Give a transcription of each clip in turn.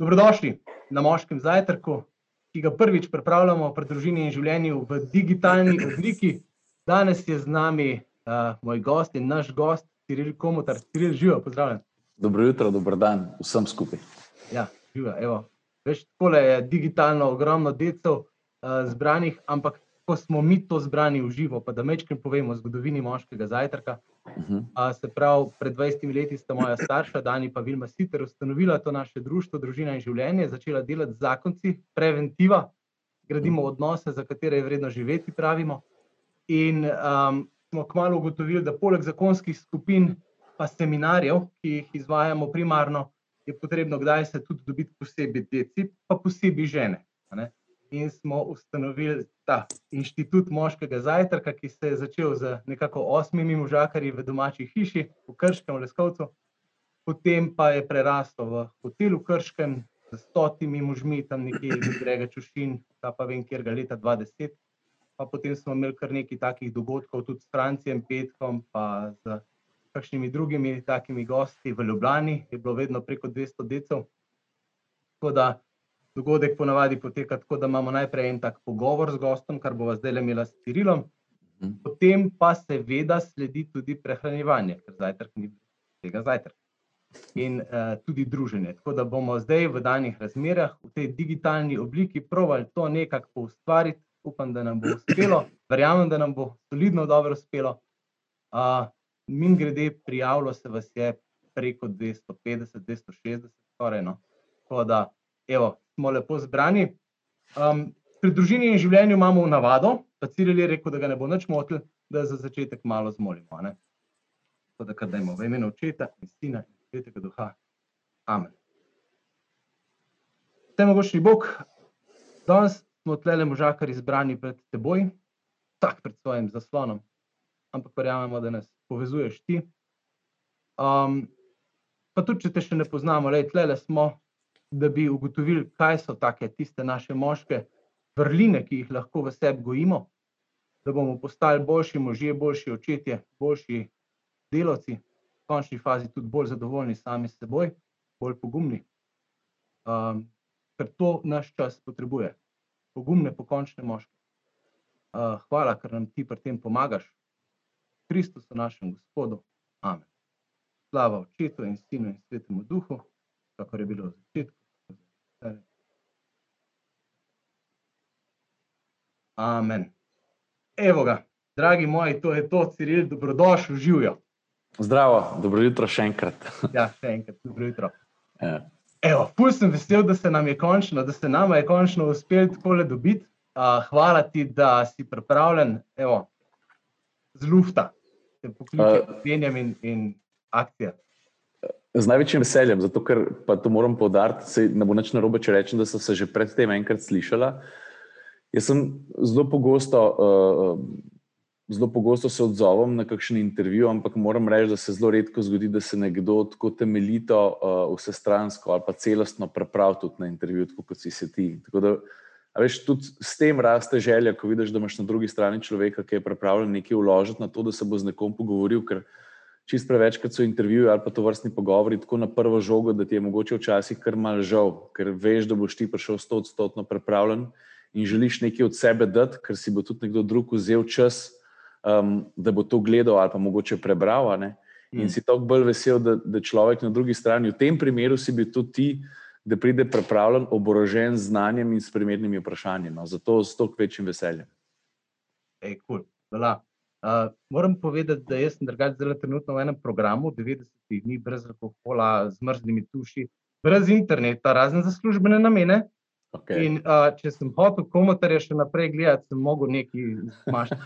Dobrodošli na moškem zajtrku, ki ga prvič pripravljamo pri družini in življenju v digitalni obliki. Danes je z nami uh, moj gost in naš gost, Ciril Komotar. Ciril, živo, pozdravljen. Dobro jutro, dober dan vsem skupaj. Ja, živo, evo. Veš, tole je digitalno ogromno decev uh, zbranih, ampak ko smo mi to zbrani v živo, pa da mečkim povemo o zgodovini moškega zajtrka. Uh -huh. uh, se pravi, pred 20 leti sta moja starša, Dani pa Vilma Siter, ustanovila to naše društvo, družina in življenje, začela delati z zakonci, preventiva, gradimo odnose, za katere je vredno živeti, pravimo. In um, smo kmalo ugotovili, da poleg zakonskih skupin, pa seminarjev, ki jih izvajamo primarno, je potrebno kdaj se tudi dobiti posebej deci, pa posebej žene in smo ustanovili ta inštitut moškega zajtrka, ki se je začel z nekako osmimi možakarji v domači hiši v Krškem, v Leskovcu, potem pa je preraslo v hotelu Krškem z stotimi možmi, tam nekje iz Grega Čušin, ta pa vem, kjer ga leta 2010. Pa potem smo imeli kar nekaj takih dogodkov, tudi s Francijem Petkom, pa z kakšnimi drugimi takimi gosti v Ljubljani, je bilo vedno preko 200 decev. Tako da dogodek ponavadi poteka tako, da imamo najprej en tak pogovor z gostom, kar bo zdaj le imela s Cirilom, mhm. potem pa seveda sledi tudi prehranjevanje, ker zajtrk ni tega zajtrka. In uh, tudi druženje. Tako da bomo zdaj v danih razmerah, v tej digitalni obliki, provali to nekako ustvariti. Upam, da nam bo uspelo, verjamem, da nam bo solidno dobro uspelo. Uh, Min grede, prijavilo se vas je preko 250, 260, skoraj. No. Tako da, evo, smo lepo zbrani. Um, pri družini in življenju imamo navado, da Ciril je rekel, da ga ne bo nič motil, da za začetek malo zmolimo. Ne? Tako da, kar dajmo v imenu očeta in sina in svetega duha. Amen. Vse mogočni Bog, danes smo tlele možakari zbrani pred teboj, tak pred svojim zaslonom, ampak verjamemo, da nas povezuješ ti. Um, pa tudi, če te še ne poznamo, le tlele smo, da bi ugotovili, kaj so take tiste naše moške vrline, ki jih lahko v sebi gojimo, da bomo postali boljši možje, boljši očetje, boljši delavci, v končni fazi tudi bolj zadovoljni sami s seboj, bolj pogumni. Um, ker to naš čas potrebuje, pogumne, pokončne moške. Uh, hvala, ker nam ti pri tem pomagaš. Kristus, našem Gospodu. Amen. Slava očetu in sinu in svetemu duhu, kako je bilo v začetku. Amen. Evo ga, dragi moji, to je to, Ciril, dobrodošli, živijo. Zdravo, dobro jutro še enkrat. ja, še enkrat, dobro jutro. Ja. Evo, pul sem vesel, da se nam je končno, da se nam je končno uspel tako le dobiti. Uh, hvala ti, da si pripravljen, evo, z lufta, da pokličeš uh, Benjamin in akcija. Z največjim veseljem, zato ker pa to moram povdariti, se ne bo nič narobe, če rečem, da sem se že predtem enkrat slišala. Jaz sem zelo pogosto, uh, zelo pogosto se odzovem na kakšen intervju, ampak moram reči, da se zelo redko zgodi, da se nekdo tako temeljito, uh, vsestransko ali pa celostno prepravi tudi na intervju, tako kot si ti. Tako da, veš, tudi s tem raste želja, ko vidiš, da imaš na drugi strani človeka, ki je pripravljen nekaj vložiti na to, da se bo z nekom pogovoril čist prevečkrat so intervjuji ali pa to vrstni pogovori tako na prvo žogo, da ti je mogoče včasih kar mal žal, ker veš, da boš ti prišel sto odstotno pripravljen in želiš nekaj od sebe dati, ker si bo tudi nekdo drug vzel čas, um, da bo to gledal ali pa mogoče prebral. In mm. si tako bolj vesel, da, da človek na drugi strani, v tem primeru si bil tudi ti, da pride pripravljen, oborožen z znanjem in s primernimi vprašanji. No. Zato s toliko večjim veseljem. Ej, cool. Uh, moram povedati, da jaz sem drugač zelo trenutno v enem programu, 90 dni brez alkohola, z mrznimi tuši, brez interneta, razen za službene namene. Okay. In uh, če sem hotel komentarje še naprej gledati, sem mogel nekaj zmašati.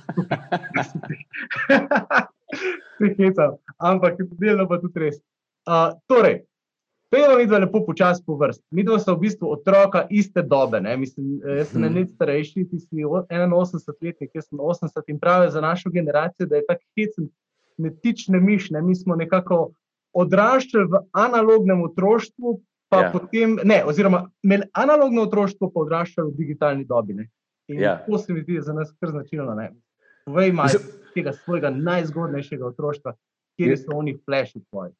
Ampak delno pa tudi res. Uh, torej, Pejmo mi dva lepo počasi po vrsti. Mi dva smo v bistvu otroka iste dobe. Mislim, jaz sem hmm. nekaj starejši, ti si 81-letnik, jaz sem 80 in pravijo za našo generacijo, da je tako hecen, ne tič, ne miš. Ne? Mi smo nekako odraščali v analognem otroštvu, pa ja. potem, ne, oziroma imeli analogno otroštvo, pa odraščali v digitalni dobi. Ne? In ja. to se mi zdi za nas kar značilno. Povej, imaš tega svojega najzgodnejšega otroštva, kje so oni flashi tvoji.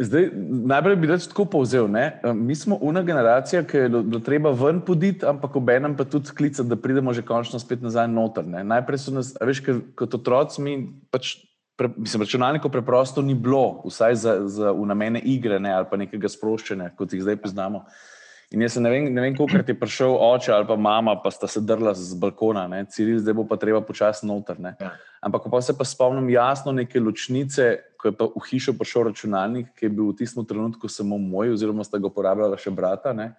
Zdaj, najprej bi rekel tako povzel. Ne? Mi smo una generacija, ki je bilo treba ven poditi, ampak ob enem pa tudi sklicati, da pridemo že končno spet nazaj noter. Ne? Najprej so nas, veš, kot otroci, mi pač, pre, mislim, računalnikov preprosto ni bilo, vsaj za, za namene igre ne? ali pa nekega sproščanja, kot jih zdaj poznamo. In jaz ne vem, vem koliko je prišel oče ali pa mama, pa sta se drla z balkona, ne? Ciril, zdaj bo pa treba počasi noter. Ja. Ampak pa se pa spomnim jasno neke ločnice, ko je pa v hišo prišel računalnik, ki je bil v tistem trenutku samo moj, oziroma sta ga uporabljala še brata. Ne?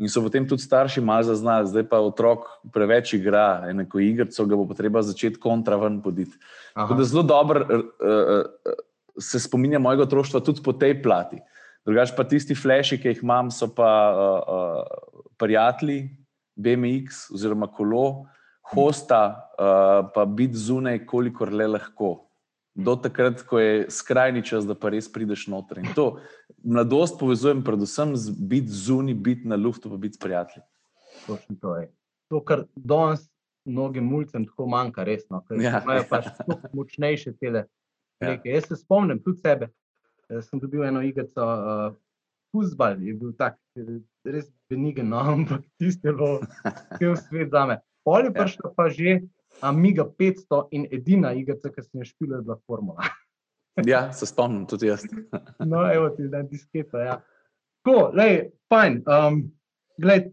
In so potem tudi starši malo zaznali, zdaj pa otrok preveč igra, enako igrico, ga bo treba začeti kontra ven poditi. Tako da zelo dobro uh, uh, se spominja mojega otroštva tudi po tej plati. Drugač pa tisti flashi, ki jih imam, so pa uh, uh, prijatelji, BMX oziroma kolo, hosta, uh, pa biti zunaj, kolikor le lahko. Do takrat, ko je skrajni čas, da pa res prideš noter. In to mladosti povezujem predvsem z biti zunaj, biti na luftu, pa biti s prijatelji. Točno to je. To, kar danes mnogim mulcem tako manjka, resno, ker ja. imajo pač močnejše tele. Ja. Jaz se spomnim tudi sebe, sem dobil eno igrico, uh, Fusbal je bil tak, res benigen, no, ampak tisti je bil cel svet za me. Pol je ja. prišla pa že Amiga 500 in edina igrica, ki sem jo špil, je bila Formula. ja, se spomnim tudi jaz. no, evo ti zdaj disketa, ja. Tako, lej, fajn. Um, glej,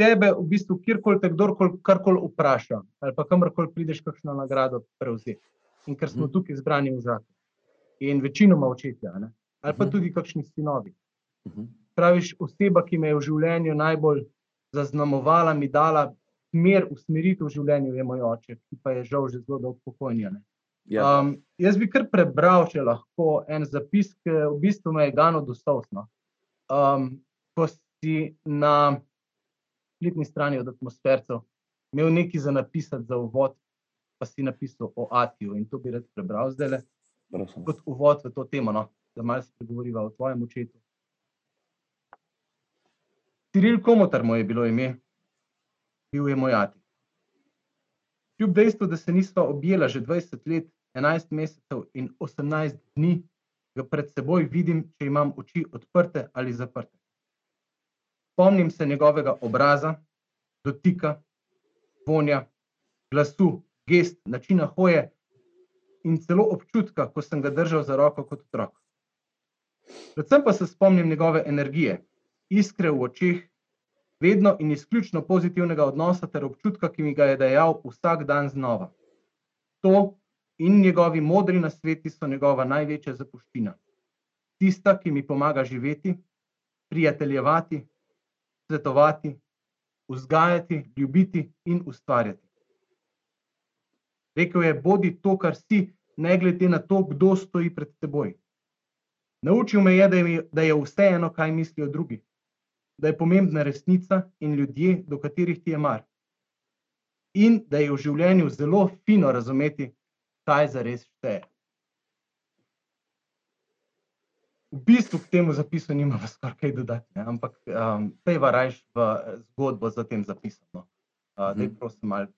tebe v bistvu kjerkoli te kdorkoli karkoli vpraša, ali pa kamorkoli prideš kakšno nagrado prevzeti. In ker smo mm. tukaj zbrani v žaku in večinoma očetje, ali pa uh mhm. -huh. tudi kakšni sinovi. Uh mhm. -huh. Praviš, oseba, ki me je v življenju najbolj zaznamovala, mi dala smer, usmeritev v življenju, je moj oče, ki pa je žal že zelo dolgo pokojnjen. Ja. Um, jaz bi kar prebral, če lahko en zapis, ki v bistvu me je gano dostosno. Um, ko si na spletni strani od atmosfercev imel nekaj za napisati za uvod, pa si napisal o Atiju in to bi rad prebral zdaj. Kot uvod v to temo, no, da malo spregovoriva o tvojem očetu. Ciril Komotar mu je bilo ime, bil je moj ati. Kljub dejstvu, da se nisva objela že 20 let, 11 mesecev in 18 dni, ga pred seboj vidim, če imam oči odprte ali zaprte. Spomnim se njegovega obraza, dotika, vonja, glasu, gest, načina hoje, in celo občutka, ko sem ga držal za roko kot otrok. Predvsem pa se spomnim njegove energije, iskre v očeh, vedno in izključno pozitivnega odnosa ter občutka, ki mi ga je dajal vsak dan znova. To in njegovi modri nasveti so njegova največja zapuščina. Tista, ki mi pomaga živeti, prijateljevati, svetovati, vzgajati, ljubiti in ustvarjati. Rekel je: Bodi to, kar si, ne glede na to, kdo stoji pred teboj. Naučil me je, da je, da je vseeno, kaj mislijo drugi, da je pomembna resnica in ljudje, do katerih ti je mar. In da je v življenju zelo fino razumeti, kaj za res šteje. V bistvu k temu zapisu nima skoraj kaj dodati, ne? ampak um, pejva rajš v zgodbo za tem zapisom. No? Uh, mm. Daj prosim malo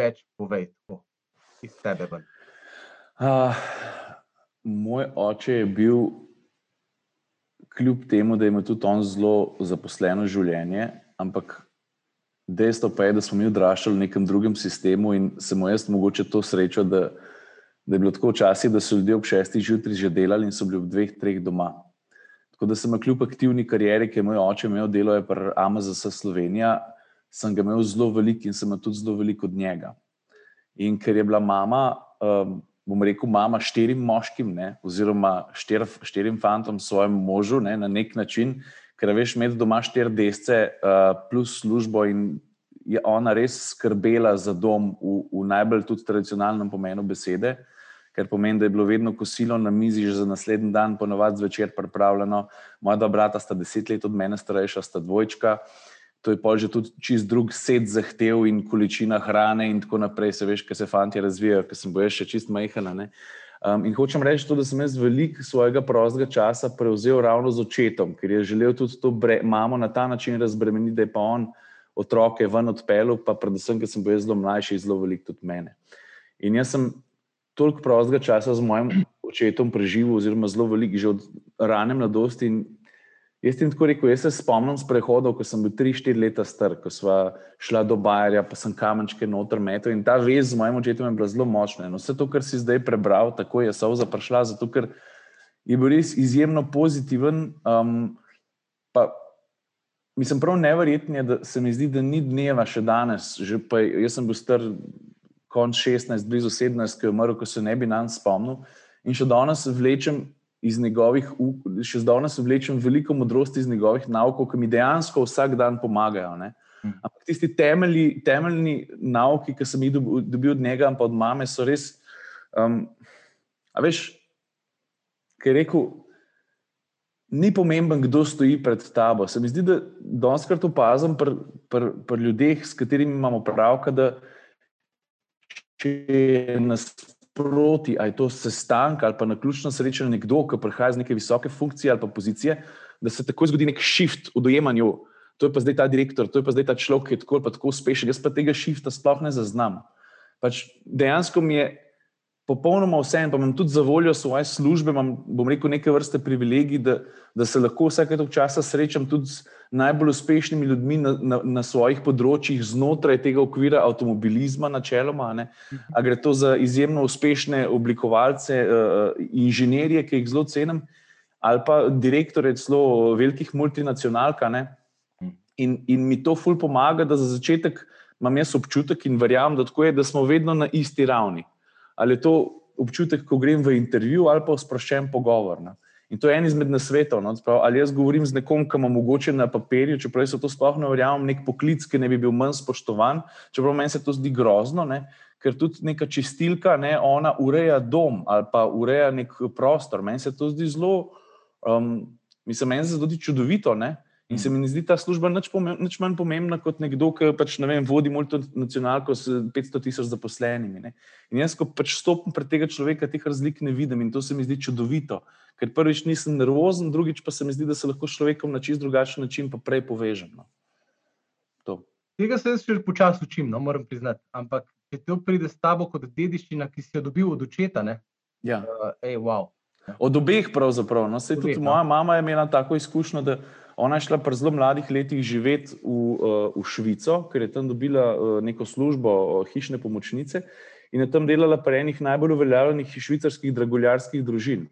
več povej tako iz tebe. Uh, moj oče je bil, kljub temu, da ima tudi on zelo zaposleno življenje, ampak dejstvo pa je, da smo mi odraščali v nekem drugem sistemu in se mu jaz mogoče to srečo, da, da je bilo tako včasih, da so ljudje ob šestih zjutraj že delali in so bili ob dveh, treh doma. Tako da sem kljub aktivni karieri, ki je moj oče imel delo, je pri AMZS Slovenija, sem ga imel zelo veliko in sem tudi zelo veliko od njega. In ker je bila mama, um, bom rekel, mama štirim moškim, ne, oziroma štir, štirim fantom, svojemu možu ne, na nek način, ker veš, imeti doma štiri desce uh, plus službo in je ona res skrbela za dom v, v najbolj tudi tradicionalnem pomenu besede. Ker pomeni, da je bilo vedno kosilo na mizi, že za naslednji dan, ponovadi zvečer, pripravljeno. Moja dva brata sta deset let od mene starejša, sta dvojčka. Uh, to je pa že tudi čist drug set zahtev in količina hrane, in tako naprej. Se veš, kaj se fanti razvijajo, ker sem boješ še čist majhna. Um, in hočem reči, to, da sem jaz veliko svojega prostega časa prevzel ravno z očetom, ker je želel tudi to mamo na ta način razbremeniti, da je pa on otroke ven odpeljal, pa predvsem, ker sem bil zelo mlajši, zelo velik tudi mene. In jaz sem toliko prostega časa z mojim očetom preživel, oziroma zelo velik, že od rane mladosti. In jaz ti tako rekel, jaz se spomnim z prehodov, ko sem bil 3-4 leta star, ko smo šla do Bajerja, pa sem kamenčke noter metel in ta vez z mojim očetom je bila zelo močna. In vse to, kar si zdaj prebral, tako je Sauza prišla, zato ker je bil res izjemno pozitiven. Um, pa, mislim, prav neverjetno je, da se mi zdi, da ni dneva še danes. Že pa, jaz sem bil star konc 16, blizu 17, ki je umrl, ko se ne bi nam spomnil. In še danes vlečem iz njegovih, še danes vlečem veliko modrosti iz njegovih naukov, ki mi dejansko vsak dan pomagajo. Ne? Hm. Ampak tisti temeljni, temeljni nauki, ki sem jih dobil od njega in od mame, so res. Um, a veš, kaj je rekel, ni pomemben, kdo stoji pred tabo. Se mi zdi, da danes opazim pri pr, pr ljudeh, s katerimi imamo pravka, da če je nasproti, ali je to sestank ali pa na ključno srečanje nekdo, ki prihaja z neke visoke funkcije ali pa pozicije, da se takoj zgodi nek shift v dojemanju. To je pa zdaj ta direktor, to je pa zdaj ta človek, ki je tako ali tako uspešen. Jaz pa tega shifta sploh ne zaznam. Pač dejansko mi je popolnoma vse, in pa imam tudi za voljo svoje službe, imam, bom rekel, neke vrste privilegij, da, da se lahko vsake toliko časa srečam tudi z najbolj uspešnimi ljudmi na, na, na svojih področjih, znotraj tega okvira avtomobilizma, načeloma. A gre to za izjemno uspešne oblikovalce, uh, inženirje, ki jih zelo cenim, ali pa direktore celo velikih multinacionalk. In, in mi to ful pomaga, da za začetek imam jaz občutek in verjamem, da, je, da smo vedno na isti ravni ali je to občutek, ko grem v intervju ali pa sproščen pogovor. Ne? In to je en izmed nasvetov. No? Ali jaz govorim z nekom, ki ima mogoče na papirju, čeprav se to sploh ne verjamem, nek poklic, ki ne bi bil manj spoštovan, čeprav meni se to zdi grozno, ne? ker tudi neka čistilka, ne? ona ureja dom ali pa ureja nek prostor. Meni se to zdi zelo, um, mislim, meni se zdi čudovito. Ne? In se mi zdi ta služba nič manj pomembna kot nekdo, ki pač, ne vem, vodi multinacionalko s 500 tisoč zaposlenimi. Ne. In jaz, ko pač stopim pred tega človeka, teh razlik ne vidim in to se mi zdi čudovito. Ker prvič nisem nervozen, drugič pa se mi zdi, da se lahko s človekom na čist drugačen način pa prej povežem. No. Tega se jaz še počasi učim, no, moram priznati. Ampak, če to pride s tabo kot dediščina, ki si jo dobil od očeta, ne? Ja. Uh, ej, wow. Od obeh, pravzaprav. No, tudi no. moja mama je imela tako izkušnjo, da Ona je šla pri zelo mladih letih živeti v, uh, v Švico, ker je tam dobila uh, neko službo uh, hišne pomočnice in je tam delala pri enih najbolj uveljavljenih švicarskih draguljarskih družin.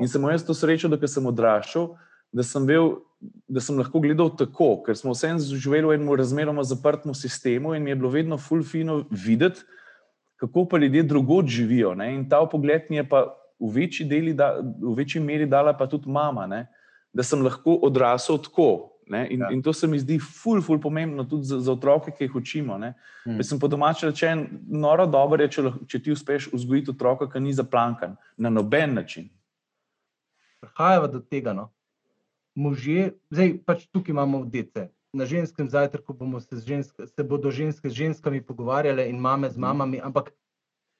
In sem jaz to srečo, da sem odraščal, da sem, bil, da sem lahko gledal tako, ker smo vsem živeli v enem razmeroma zaprtem sistemu in mi je bilo vedno fulfino videti, kako pa ljudje drugod živijo. Ne? In ta pogled mi je pa v večji, deli, da, v večji meri dala pa tudi mama. Ne? Da sem lahko odrasel tako. In, ja. in to se mi zdi ful, ful pomembno tudi za, za otroke, ki jih učimo. Hmm. Sem po domači rečen, noro dobro je, če, če ti uspeš vzgojiti otroka, ki ni zaplankan na noben način. Prihajamo do tega. No. Možje, zdaj pač tukaj imamo dece. Na ženskem zajtrku se, žensk, se bodo ženske z ženskami pogovarjale in mame z hmm. mamami. Ampak,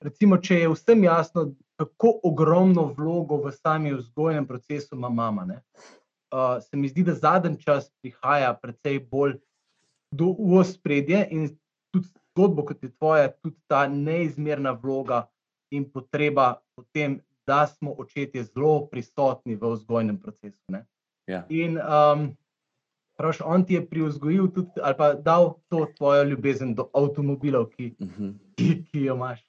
recimo, če je vsem jasno, kako ogromno vlogo v sami vzgojnem procesu ima mama. Ne? Uh, se mi zdi, da zadnji čas prihaja precej bolj do, v spredje in tudi zgodbo, kot je tvoja, tudi ta neizmerna vloga in potreba po tem, da smo očetje zelo prisotni v vzgojnem procesu. Ja. In um, praviš, on ti je pri vzgoju tudi ali pa dal to tvojo ljubezen do avtomobilov, ki, uh mhm. -huh. ki, ki jo imaš,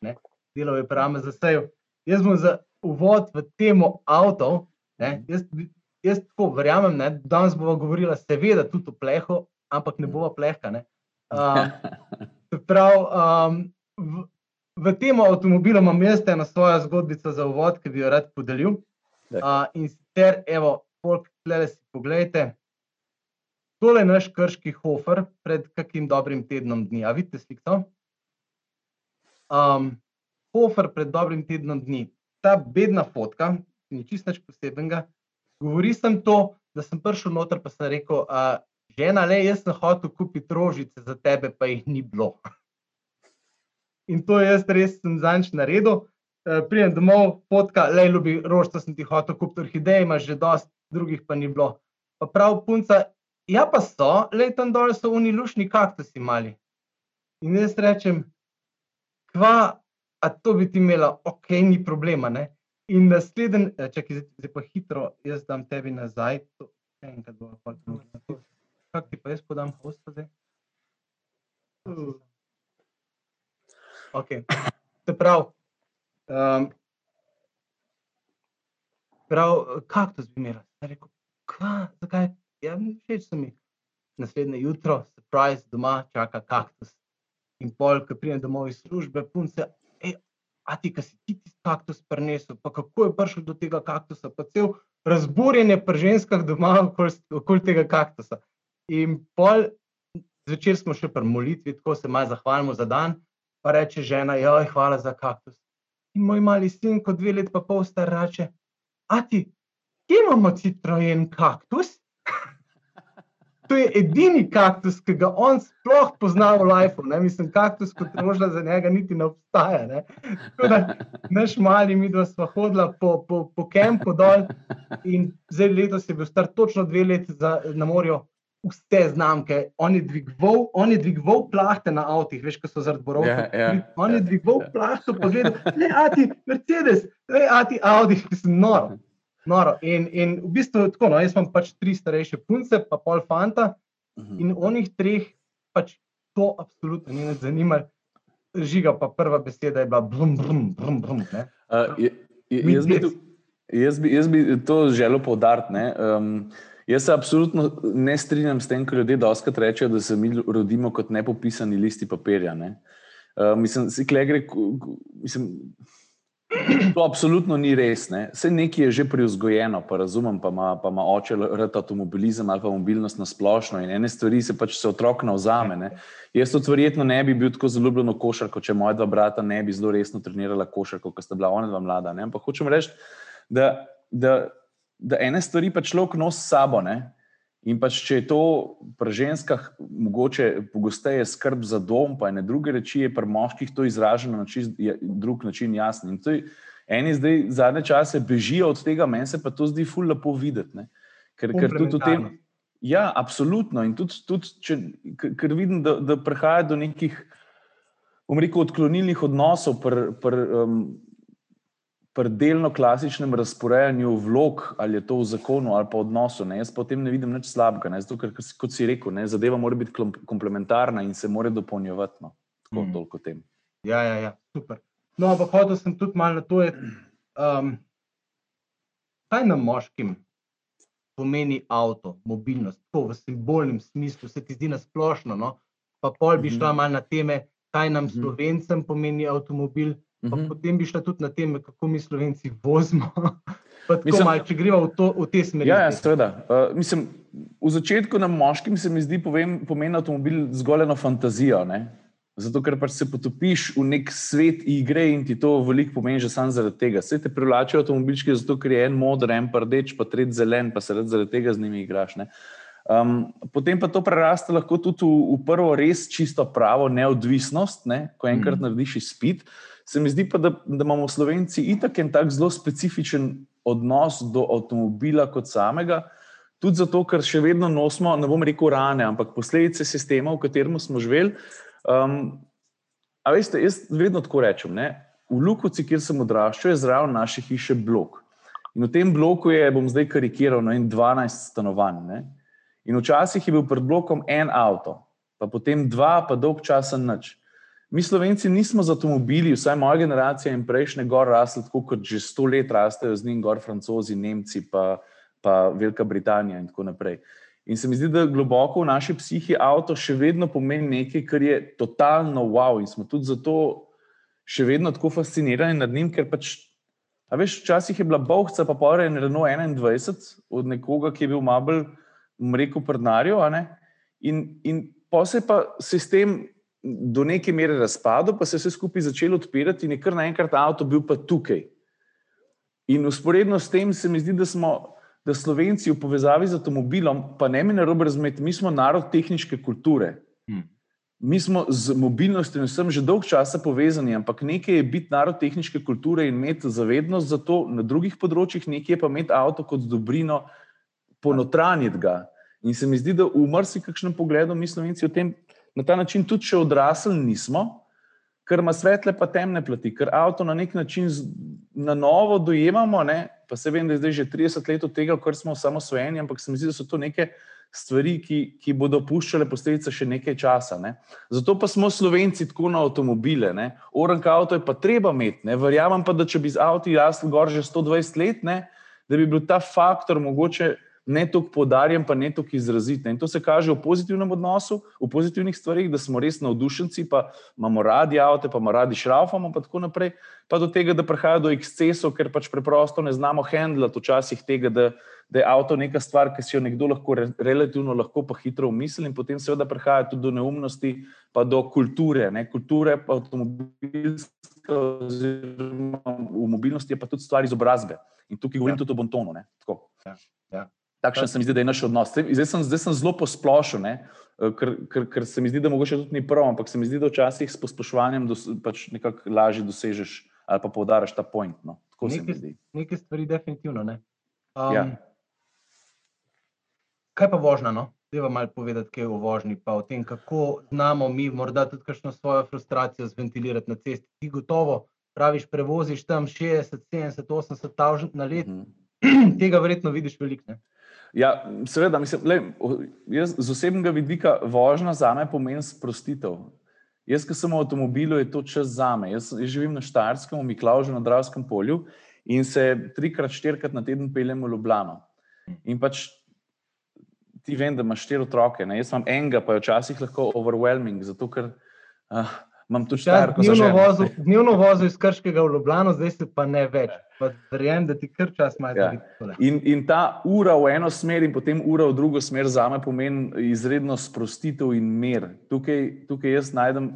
delal je prame za sebe. Jaz bom za uvod v temo avto. Ne, jaz jaz tako verjamem, da danes bomo govorili, seveda, tudi o plehu, ampak ne bomo plehka. Um, prav, um, v, v tem avtomobilu imam jaz eno svojo zgodbico za uvod, ki bi jo rad podelil. Uh, in sicer, evo, folk, tle si pogledajte. Tole je naš krški hofer pred kakim dobrim tednom dni. A vidite sliko? Um, hofer pred dobrim tednom dni. Ta bedna fotka, ni čisto nič posebnega, Govori sem to, da sem prišel noter, pa sem rekel, uh, žena, le jaz sem hotel kupiti rožice za tebe, pa jih ni bilo. In to jaz res sem zanč naredil. Uh, Prijem domov, potka, le ljubi rožice, sem ti hotel kupiti orhideje, imaš že dosti, drugih pa ni bilo. Pa prav punca, ja pa so, le tam dol so oni lušni kaktusi mali. In jaz rečem, kva, a to bi ti imela, ok, ni problema. Ne? In naslednji, eh, če zdaj pa hitro, jaz dam tebi nazaj. To, enkrat bo pa to. Kak ti pa jaz podam hosta zdaj? Ok. Se pravi, um, prav, kaktus bi imela. Rekel, kva, zakaj? Ja, všeč so mi. Naslednje jutro, surprise, doma čaka kaktus. In pol, ko pridem domov iz službe, punce, a ti, ki si ti tisti kaktus prinesel, pa kako je prišel do tega kaktusa, pa cel razburjenje pri ženskah doma okoli, okoli tega kaktusa. In pol zvečer smo še pri molitvi, tako se malo zahvalimo za dan, pa reče žena, joj, hvala za kaktus. In moj mali sin, kot dve leti pa pol star, reče, a ti, kje imamo citroen kaktus? To je edini kaktus, ki ga on sploh pozna v lifeu. Mislim, kaktus kot rožna za njega niti ne obstaja. Ne? Da, naš mali, mi dva smo hodila po, po, po kempu dol in zdaj letos je bil star točno dve leti za, na morju. Vse znamke, on je dvigoval, on je dvigoval plahte na avtih, veš, kaj so zaradi borov. Ja, ja, on je dvigoval ja. plahto, pa gledal, ne, a ti Mercedes, ne, a ti Audi, mislim, noro. Noro. In, in v bistvu tako, no, jaz imam pač tri starejše punce, pa pol fanta, mhm. in onih treh pač to absolutno ni nas zanimalo. Žiga, pa prva beseda je bila brum, brum, brum. brum uh, je, je, jaz, bi tu, jaz, bi, jaz bi to želel poudariti. Um, jaz se absolutno ne strinjam s tem, kar ljudje doskrat rečejo, da se mi rodimo kot nepopisani listi papirja. Ne? Uh, mislim, si kle gre, mislim. To absolutno ni res. Ne. Vse nekaj je že preuzgojeno, pa razumem, pa ima, pa ima oče rad avtomobilizem ali pa mobilnost na splošno in ene stvari se pač se otrok navzame. Ne. Jaz tudi verjetno ne bi bil tako zelo ljubljen v košarko, če moja dva brata ne bi zelo resno trenirala košarko, ko sta bila ona dva mlada. Ne. Ampak hočem reči, da, da, da ene stvari pač človek nosi s sabo. Ne. In pač, če je to pri ženskah mogoče pogosteje skrb za dom, pa ene druge reči, je pri moških to izraženo na čist drug način jasno. In to je, eni zdaj zadnje čase bežijo od tega, meni se pa to zdi ful lepo videti. Ne? Ker, ker tudi v tem. Ja, absolutno. In tudi, tudi če, ker vidim, da, da prihaja do nekih, bom rekel, odklonilnih odnosov pri. Pr, um, pri delno klasičnem razporejanju vlog, ali je to v zakonu ali pa v odnosu, ne, jaz potem ne vidim nič slabega. Ne, zato, ker, kot si rekel, ne, zadeva mora biti komplementarna in se mora dopolnjevati. No, tako mm. toliko tem. Ja, ja, ja, super. No, ampak hodil sem tudi malo na to, um, kaj nam moškim pomeni avto, mobilnost, to v simbolnem smislu, se ti zdi na splošno. No? Pa pol bi šla mhm. malo na teme, kaj nam mhm. slovencem pomeni avtomobil. Pa uh -huh. Potem bi šla tudi na tem, kako mi slovenci vozimo. Mislim, mal, če gremo v, v te smeri. Ja, ja seveda. Uh, mislim, v začetku nam moškim se mi zdi, povem, pomeni avtomobil zgolj eno fantazijo. Ne? Zato, ker pač se potopiš v nek svet igre in ti to veliko pomeni, že samo zaradi tega. Vse te privlačijo avtomobilčki, zato ker je en moder, en prdeč, pa tretji zelen, pa se zaradi tega z njimi igraš. Um, potem pa to prerasta lahko tudi v, v prvo res čisto pravo neodvisnost, ne? ko enkrat mm. narediš izpit se mi zdi pa, da, da imamo Slovenci itak en tak zelo specifičen odnos do avtomobila kot samega, tudi zato, ker še vedno nosimo, ne bom rekel rane, ampak posledice sistema, v katerem smo živeli. Um, a veste, jaz vedno tako rečem, ne? v Lukovci, kjer sem odraščal, je zraven naše hiše blok. In v tem bloku je, bom zdaj karikiral, no, 12 stanovanj. Ne? In včasih je bil pred blokom en avto, pa potem dva, pa dolg časa nič. Mi, slovenci, nismo z avtomobili, vsaj moja generacija in prejšnje, gor rasli tako, kot že sto let rastejo z njim, gor francozi, Nemci, pa, pa Velika Britanija in tako naprej. In se mi zdi, da globoko v naši psihi avto še vedno pomeni nekaj, kar je totalno wow. In smo tudi zato še vedno tako fascinirani nad njim, ker pač, a veš, včasih je bila bohca, pa pa je Renault 21 od nekoga, ki je bil malo bolj, rekel, prdnarjo. In, in pa se pa sistem do neke mere razpadel, pa se je vse skupaj začelo odpirati, in je kar naenkrat avto bil pa tukaj. In usporedno s tem se mi zdi, da smo, da Slovenci v povezavi z avtomobilom, pa ne mi na robu razumeti, mi smo narod tehnične kulture. Hmm. Mi smo z mobilnostjo in vsem že dolg časa povezani, ampak nekaj je biti narod tehnične kulture in imeti zavednost za to na drugih področjih, nekaj je pa imeti avto kot dobrino, ponotraniti ga. In se mi zdi, da v marsikakšnem pogledu mi Slovenci o tem na ta način tudi, če odrasli nismo, ker ima svetle pa temne plati, ker avto na nek način na novo dojemamo. Ne? Pa se vem, da je zdaj že 30 let od tega, kar smo samo svojeni, ampak se mi zdi, da so to neke stvari, ki, ki bodo puščale posledice še nekaj časa. Ne? Zato pa smo slovenci tako na avtomobile. Orank avto je pa treba imeti. Ne? Verjamem pa, da če bi z avtom jasno gor že 120 let, ne? da bi bil ta faktor mogoče ne tako podarjen, pa ne tako izraziten. In to se kaže v pozitivnem odnosu, v pozitivnih stvarih, da smo res navdušenci, pa imamo radi avto, pa imamo radi šraufamo, in tako naprej. Pa do tega, da prihaja do ekscesov, ker pač preprosto ne znamo handlati včasih tega, da, da je avto neka stvar, ki si jo nekdo lahko re, relativno lahko pa hitro umisli, in potem seveda prihaja tudi do neumnosti, pa do kulture. Ne? Kulture, pa avtomobilska, oziroma v mobilnosti je pa tudi stvar izobrazbe. In tukaj govorim ja. tudi o bontonu. Ja. Ja. Takšen se mi zdi, da je naš odnos. Zdaj sem, zdaj sem zelo posplošen, eh, ker, ker, ker se mi zdi, da mogoče tudi ni prav, ampak se mi zdi, da včasih s posploševanjem dos, pač nekako lažje dosežeš ali pa poudariš ta point. No. Nekaj stvari, definitivno. Ne. Um, ja. Kaj pa vožnja? No? Treba malo povedati, kaj je v vožnji, pa o tem, kako znamo mi morda tudi kakšno svojo frustracijo zventilirati na cesti. Ti gotovo praviš, prevoziš tam 60, 70, 80 tavžent na let, mm tega verjetno vidiš veliko. Ja, seveda, mislim, le, jaz, z osebnega vidika vožnja za me pomeni sprostitev. Jaz, ki sem v avtomobilu, je to čas za me. Jaz, jaz živim na Štajerskem, v Miklaužu na Dravskem polju in se trikrat, štirikrat na teden peljem v Ljubljano. In pač ti vem, da imaš štiri otroke. Ne? Jaz imam enega, pa je včasih lahko overwhelming, zato ker. Uh, imam tu še nekaj časa. Dnevno vozil iz Krškega v Ljubljano, zdaj se pa ne več. Verjamem, da ti kar čas imaš. Ja. In, in ta ura v eno smer, in potem ura v drugo smer, za me pomeni izredno sprostitev in mir. Tukaj, tukaj jaz najdem,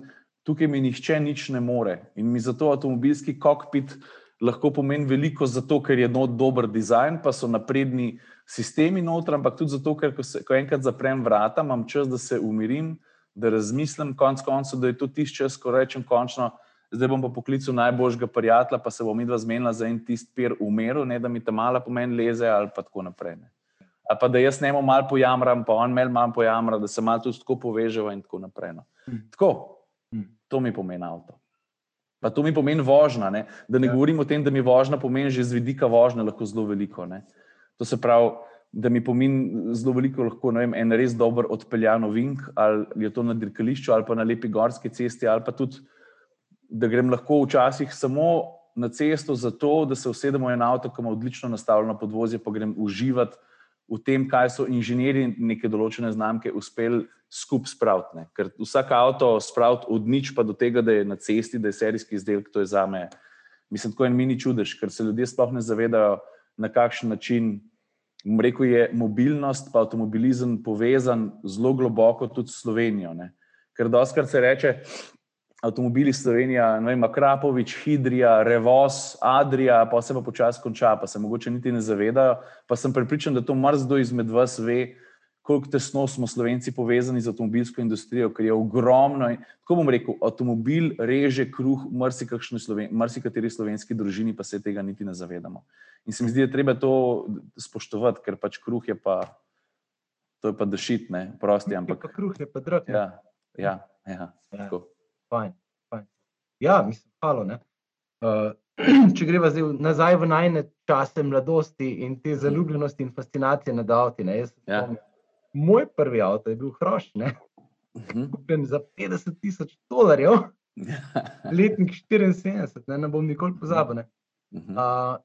tukaj mi nihče nič ne more. In mi zato avtomobilski kokpit lahko pomeni veliko, zato ker je not dober dizajn, pa so napredni sistemi noter, ampak tudi zato, ker ko, se, ko enkrat zaprem vrata, imam čas, da se umirim da razmislim, konec koncev, da je to tisti čas, ko rečem, končno, zdaj bom pa poklical najboljšega prijatelja, pa se bom midva zmenila za en tisti pir umeru, ne da mi ta mala pomen leze ali pa tako naprej. Ne. Ali pa da jaz morem malo pojamram, pa on me malo pojamra, da se malo tudi tako poveževa in tako naprej. No. Hm. Tako, hm. to mi pomeni avto. Pa to mi pomeni vožnja. Ne. Da ne ja. govorim o tem, da mi vožnja pomeni že z vidika vožnje lahko zelo veliko. Ne. To se pravi, da mi pomeni zelo veliko, lahko vem, en res dober odpeljan ovink, ali je to na dirkališču, ali pa na lepi gorski cesti, ali pa tudi, da grem lahko včasih samo na cesto zato, da se usedemo en avto, ki ima odlično nastavljeno podvozje, pa grem uživati v tem, kaj so inženirji neke določene znamke uspeli skupaj spraviti. Ker vsak avto spraviti od nič pa do tega, da je na cesti, da je serijski izdelek, to je za me, mislim, tako en mini čudež, ker se ljudje sploh ne zavedajo, na kakšen način rekel, je mobilnost in avtomobilizem povezan zelo globoko tudi s Slovenijo. Ne? Ker doskrat se reče, avtomobili Slovenija, ne vem, Krapovič, Hidrija, Revos, Adrija, pa se pa počasi konča, pa se mogoče niti ne zavedajo. Pa sem pripričan, da to mrzdo izmed vas ve, koliko tesno smo Slovenci povezani z avtomobilsko industrijo, ker je ogromno. Tako bom rekel, avtomobil reže kruh marsikateri slovenski družini, pa se tega niti ne zavedamo. In se mi zdi, da treba to spoštovati, ker pač kruh je pa, to je pa dešit, ne, prosti. Ampak kruh je pa drag. Ja, ja, ja, ja. Fajn, fajn. Ja, mislim, halo, ne. Uh, če greva zdaj nazaj v najne čase mladosti in te zaljubljenosti in fascinacije nad avti, ne, jaz ja. Moj prvi avto je bil hroš, ne? Mhm. Kupen za 50 tisoč dolarjev, letnik 74, ne, ne bom nikoli pozabil. Uh,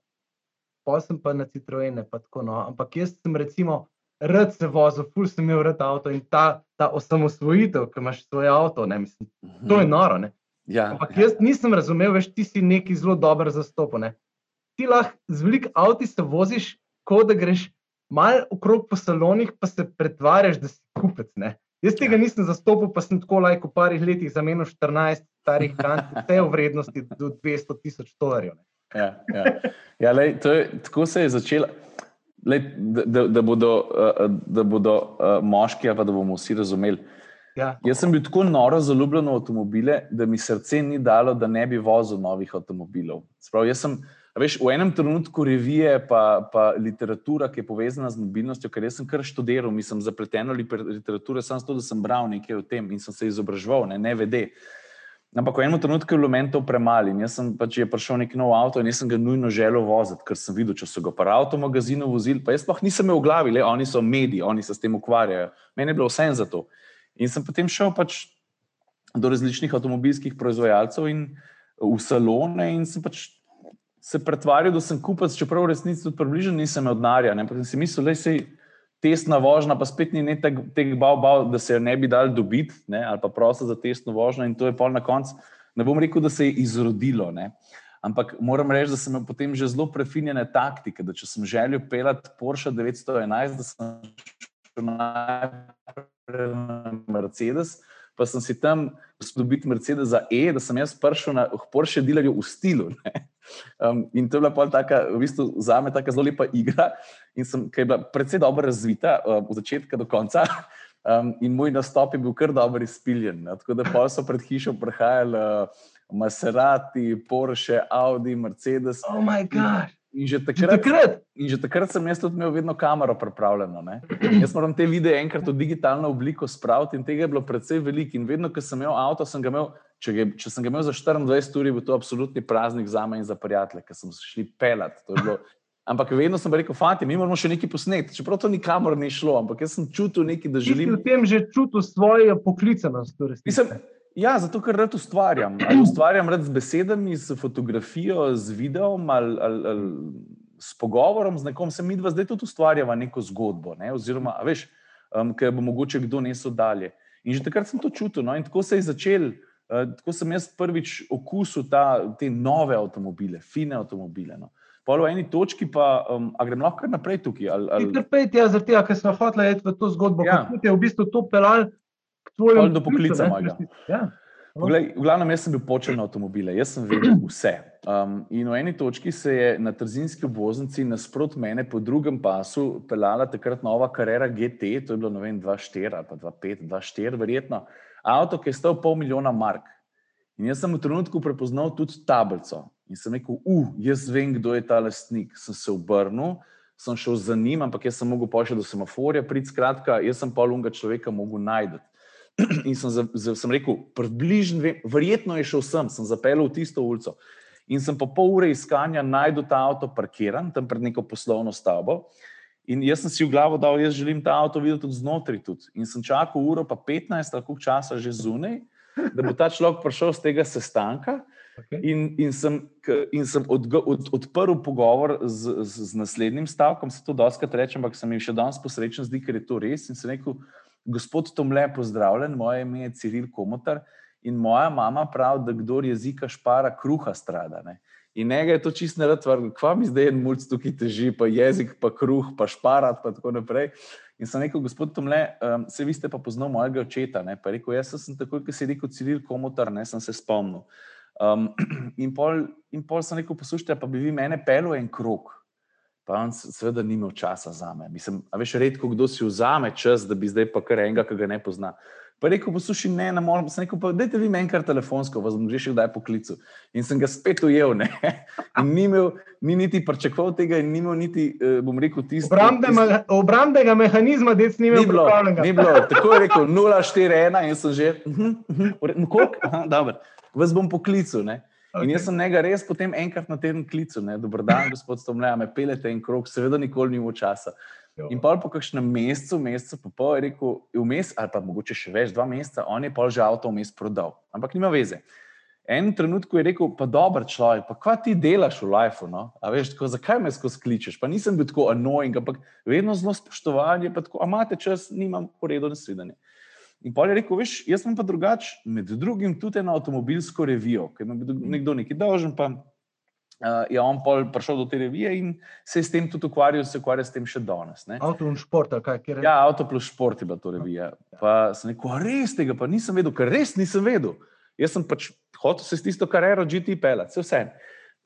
pa sem pa na Citroene, pa tako no. Ampak jaz sem recimo rad se vozil, ful sem imel rad avto in ta, ta osamosvojitev, ki imaš svoj avto, ne, mislim, to je noro. Ne? Ja, Ampak ja. jaz nisem razumel, veš, ti si neki zelo dober zastopen. Ti lahko z velik avti se voziš, kot da greš malo okrog po salonih, pa se pretvarjaš, da si kupec. Ne? Jaz tega ja. nisem zastopil, pa sem tako lajko v parih letih zamenil 14 starih kant, vse v vrednosti do 200 tisoč dolarjev. Ja, ja. ja lej, je, tako se je začelo. Lej, da, da, bodo, da bodo moški, pa da bomo vsi razumeli. Ja. Jaz sem bil tako noro zaljubljen v avtomobile, da mi srce ni dalo, da ne bi vozil novih avtomobilov. Sprav, jaz sem, Veš, v enem trenutku revije, pa, pa literatura, ki je povezana z mobilnostjo, ker sem kar študiral, mislim, zapleteno literaturo, samo zato, da sem bral nekaj o tem in sem se izobraževal, ne, ne vede. Ampak v enem trenutku je bilo meni to premalo. Jaz sem pač prišel nek nov avto in nisem ga nujno želel voziti, ker sem videl, če so ga pa avto magazinu vozili. Pa jaz pa nisem imel v glavi, le oni so mediji, oni se s tem ukvarjajo. Meni je bilo vse za to. In sem potem šel pač do različnih avtomobilskih proizvajalcev in v salone in sem pač se pretvarjal, da sem kupec, čeprav v resnici tudi približno nisem imel denarja. Ampak sem si mislil, da se testna vožnja, pa spet ni teh bav, bav, da se jo ne bi dal dobiti, ne, ali pa prosto za testno vožnjo, in to je pol na koncu. Ne bom rekel, da se je izrodilo, ne. ampak moram reči, da sem imel potem že zelo prefinjene taktike. Da če sem želel pelati Porsche 911, da sem šel najprej na Mercedes. Pa sem si tam dobiti Mercedes za E, da sem jaz prišel na Porsche dealerju v stilu. Um, in to je bila pol taka, v bistvu za me tako zelo lepa igra in sem, ki je bila predvsej dobro razvita, uh, od začetka do konca. Um, in moj nastop je bil kar dobro izpiljen. Ne? Tako da pa so pred hišo prihajali uh, Maserati, Porsche, Audi, Mercedes. Oh, moj bog. In že takrat, takrat. in že takrat sem jaz tudi imel vedno kamero pripravljeno. Ne? Jaz moram te videe enkrat v digitalno obliko spraviti in tega je bilo precej veliko. In vedno, ko sem imel avto, sem ga imel, če, ga, če sem ga imel za 24 ur, je bil to absolutni praznik za me in za prijatelje, ker sem šli pelat. Ampak vedno sem rekel, fanti, mi moramo še nekaj posneti. Čeprav to nikamor ni šlo, ampak jaz sem čutil nekaj, da želim. Ti v tem že čutil svojo poklicanost. Ja, zato ker rad ustvarjam. Ali ustvarjam rad z besedami, z fotografijo, z videom ali, ali, ali s pogovorom z nekom, se mi dva zdaj tudi ustvarjava neko zgodbo. Ne? Oziroma, veš, um, ki bo mogoče kdo nesel dalje. In že takrat sem to čutil. No? In tako se je začel. Uh, tako sem jaz prvič okusil ta, te nove avtomobile, fine avtomobile. No? Polo v eni točki, pa um, gremo lahko naprej tukaj. Ali, ali... Pet, ja, zaradi tega, ker smo hoteli iti v to zgodbo, ja. kako je v bistvu to pelal k tvojemu. Do poklica. Ja. Poglej, v glavnem, jaz sem bil počel na avtomobile, jaz sem vedel vse. Um, in v eni točki se je na trzinski obvoznici nasprot mene po drugem pasu pelala takrat nova karera GT, to je bilo 2-4 ali pa 2-5, 2-4, verjetno. Avto, ki je stal pol milijona mark. In jaz sem v trenutku prepoznal tudi tablico. In sem rekel, uh, jaz vem, kdo je ta lastnik. Sem se obrnil, sem šel za njim, ampak jaz sem mogel pošiljati do semaforja, prid skratka, jaz sem pa lunga človeka mogel najti. In sem, za, za, sem rekel, približno, verjetno je šel sem, sem zapeljal v tisto ulico. In sem po pol ure iskanja najdel ta avto parkiran tam pred neko poslovno stavbo. In jaz sem si v glavo dal, jaz želim ta avto videti tudi znotraj. Tudi. In sem čakal uro, pa 15, tako časa že zunaj, da bo ta človek prišel z tega sestanka. Okay. In, in sem, in sem od, od, odprl pogovor z, z, z naslednjim stavkom, se to doskrat rečem, ampak sem jim še danes posrečen, zdi, ker je to res. In sem rekel, gospod Tomle, pozdravljen, moje ime je Ciril Komotar in moja mama pravi, da kdo jezika špara, kruha strada. Ne? In njega je to čisto ne rad, kva mi zdaj en mulj tukaj teži, pa jezik, pa kruh, pa šparat, pa tako naprej. In sem rekel, gospod Tomle, um, se vi ste pa poznal mojega očeta. Ne? Pa je rekel, jaz sem takoj, ko si rekel Ciril Komotar, ne sem se spomnil. Um, in, pol, in pol sem rekel, poslušajte, pa bi vi mene pelil en krok. Pa on seveda ni imel časa za me. Mislim, a veš, redko kdo si vzame čas, da bi zdaj pa kar enega, ki ga ne pozna. Pa rekel, poslušaj, ne, ne morem. Sem rekel, pa dajte vi meni kar telefonsko, vas bom že še kdaj poklical. In sem ga spet ujel, ne. In ni imel, ni niti pričakoval tega in ni imel niti, uh, bom rekel, tisto. Obrambnega mehanizma, si ni imel pripravljenega. Ni bilo, tako je rekel, 0-4-1 in sem že, uh -huh, koliko? Aha, dobro vas bom poklical. Okay. In jaz sem njega res potem enkrat na teden klical, dobro dan, gospod Stomle, me pelete en krok, seveda nikoli ni v časa. Jo. In pa po kakšnem mesecu, mesecu, pa pol je rekel, vmes, ali pa mogoče še več, dva meseca, on je pa že avto vmes prodal. Ampak nima veze. En trenutku je rekel, pa dober človek, pa kaj ti delaš v lifeu? No? Veš, tako, zakaj me skozi kličeš? Pa nisem bil tako annoying, ampak vedno zelo spoštovanje, pa tako, a imate čas, nimam poredo naslednje. In pa je rekel, veš, jaz sem pa drugač, med drugim tudi na avtomobilsko revijo, ker me je nekdo nekaj dolžen, pa uh, je on pa prišel do te revije in se je s tem tudi ukvarjal, se ukvarja s tem še danes. Avto in šport, kaj je? Ja, avto plus šport je bila to revija. Pa sem rekel, res tega pa nisem vedel, ker res nisem vedel. Jaz sem pač hotel se s tisto kariero GT pelati, vse vse.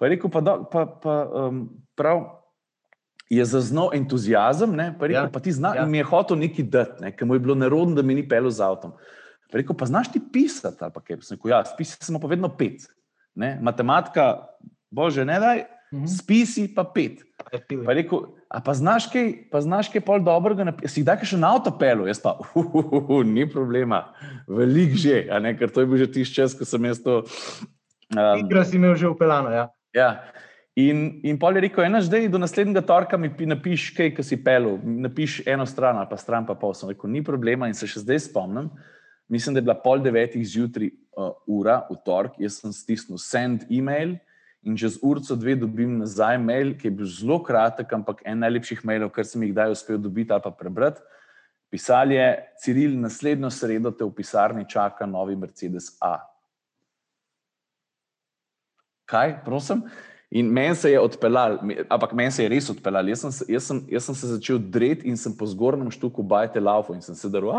Pa je rekel, pa, do, pa, pa um, prav je zaznal entuzijazem, ne, pa, rekel, ja, pa ti znaš, ja. mi je hotel nekaj dati, ne, ker mu je bilo nerodno, da mi ni pel z avtom. Pa rekel, pa znaš ti pisati, ali pa kaj? Sem rekel, ja, spisi smo pa vedno pet. Ne. Matematika, bože, ne daj, mhm. spisi pa pet. Pa rekel, a pa znaš kaj, pa znaš kaj pol dobrega, si kdaj še na avto pelu, jaz pa, uh, uh, uh, uh, ni problema, velik že, ne, ker to je bil že tisti čas, ko sem jaz to. Um, Igra si imel že upeljano, ja. Ja. In, in pol je rekel, ena zdaj do naslednjega torka mi napiš kaj, si pelu, napiš eno stran pa stran pa pol. Sem rekel, ni problema in se še zdaj spomnim. Mislim, da je bila pol devetih zjutraj uh, ura v torek, jaz sem stisnil send email in čez urco dve dobim nazaj mail, ki je bil zelo kratek, ampak en najlepših mailov, kar sem jih kdaj uspel dobiti ali pa prebrati. Pisal je, Ciril, naslednjo sredo te v pisarni čaka novi Mercedes A. Kaj, prosim? In meni se je odpeljal, ampak meni se je res odpeljal. Jaz, jaz, jaz sem se začel dreti in sem po zgornjem štuku bajte laufo in sem se daril,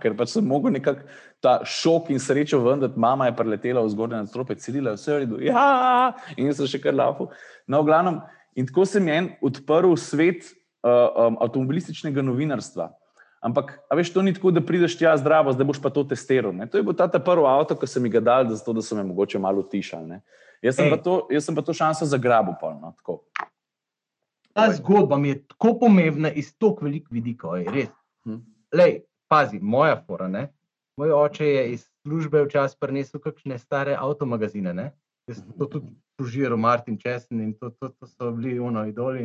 ker pač sem mogel nekako ta šok in srečo vendeti. Mama je preletela v zgornje nadstropje, celila vse v redu, ja, in sem še kar laufo. No, v glavnem, in tako sem en odprl svet uh, um, avtomobilističnega novinarstva. Ampak, veš, to ni tako, da prideš tja zdravo, zdaj boš pa to testiral. Ne? To je bil ta, ta prvi avto, ki sem ga dal, zato da so me mogoče malo utišali. Jaz sem, to, jaz sem pa to šanso za grabo. No, Ta zgodba mi je tako pomembna iz tako velikih vidikov. Hm. Lej, pazi, moja fora. Ne? Moj oče je iz službe včasih prinesel kakšne stare avtomagazine. Ne? Jaz sem to tudi požiral, Martin Česen in to, to, to so bili uno idoli.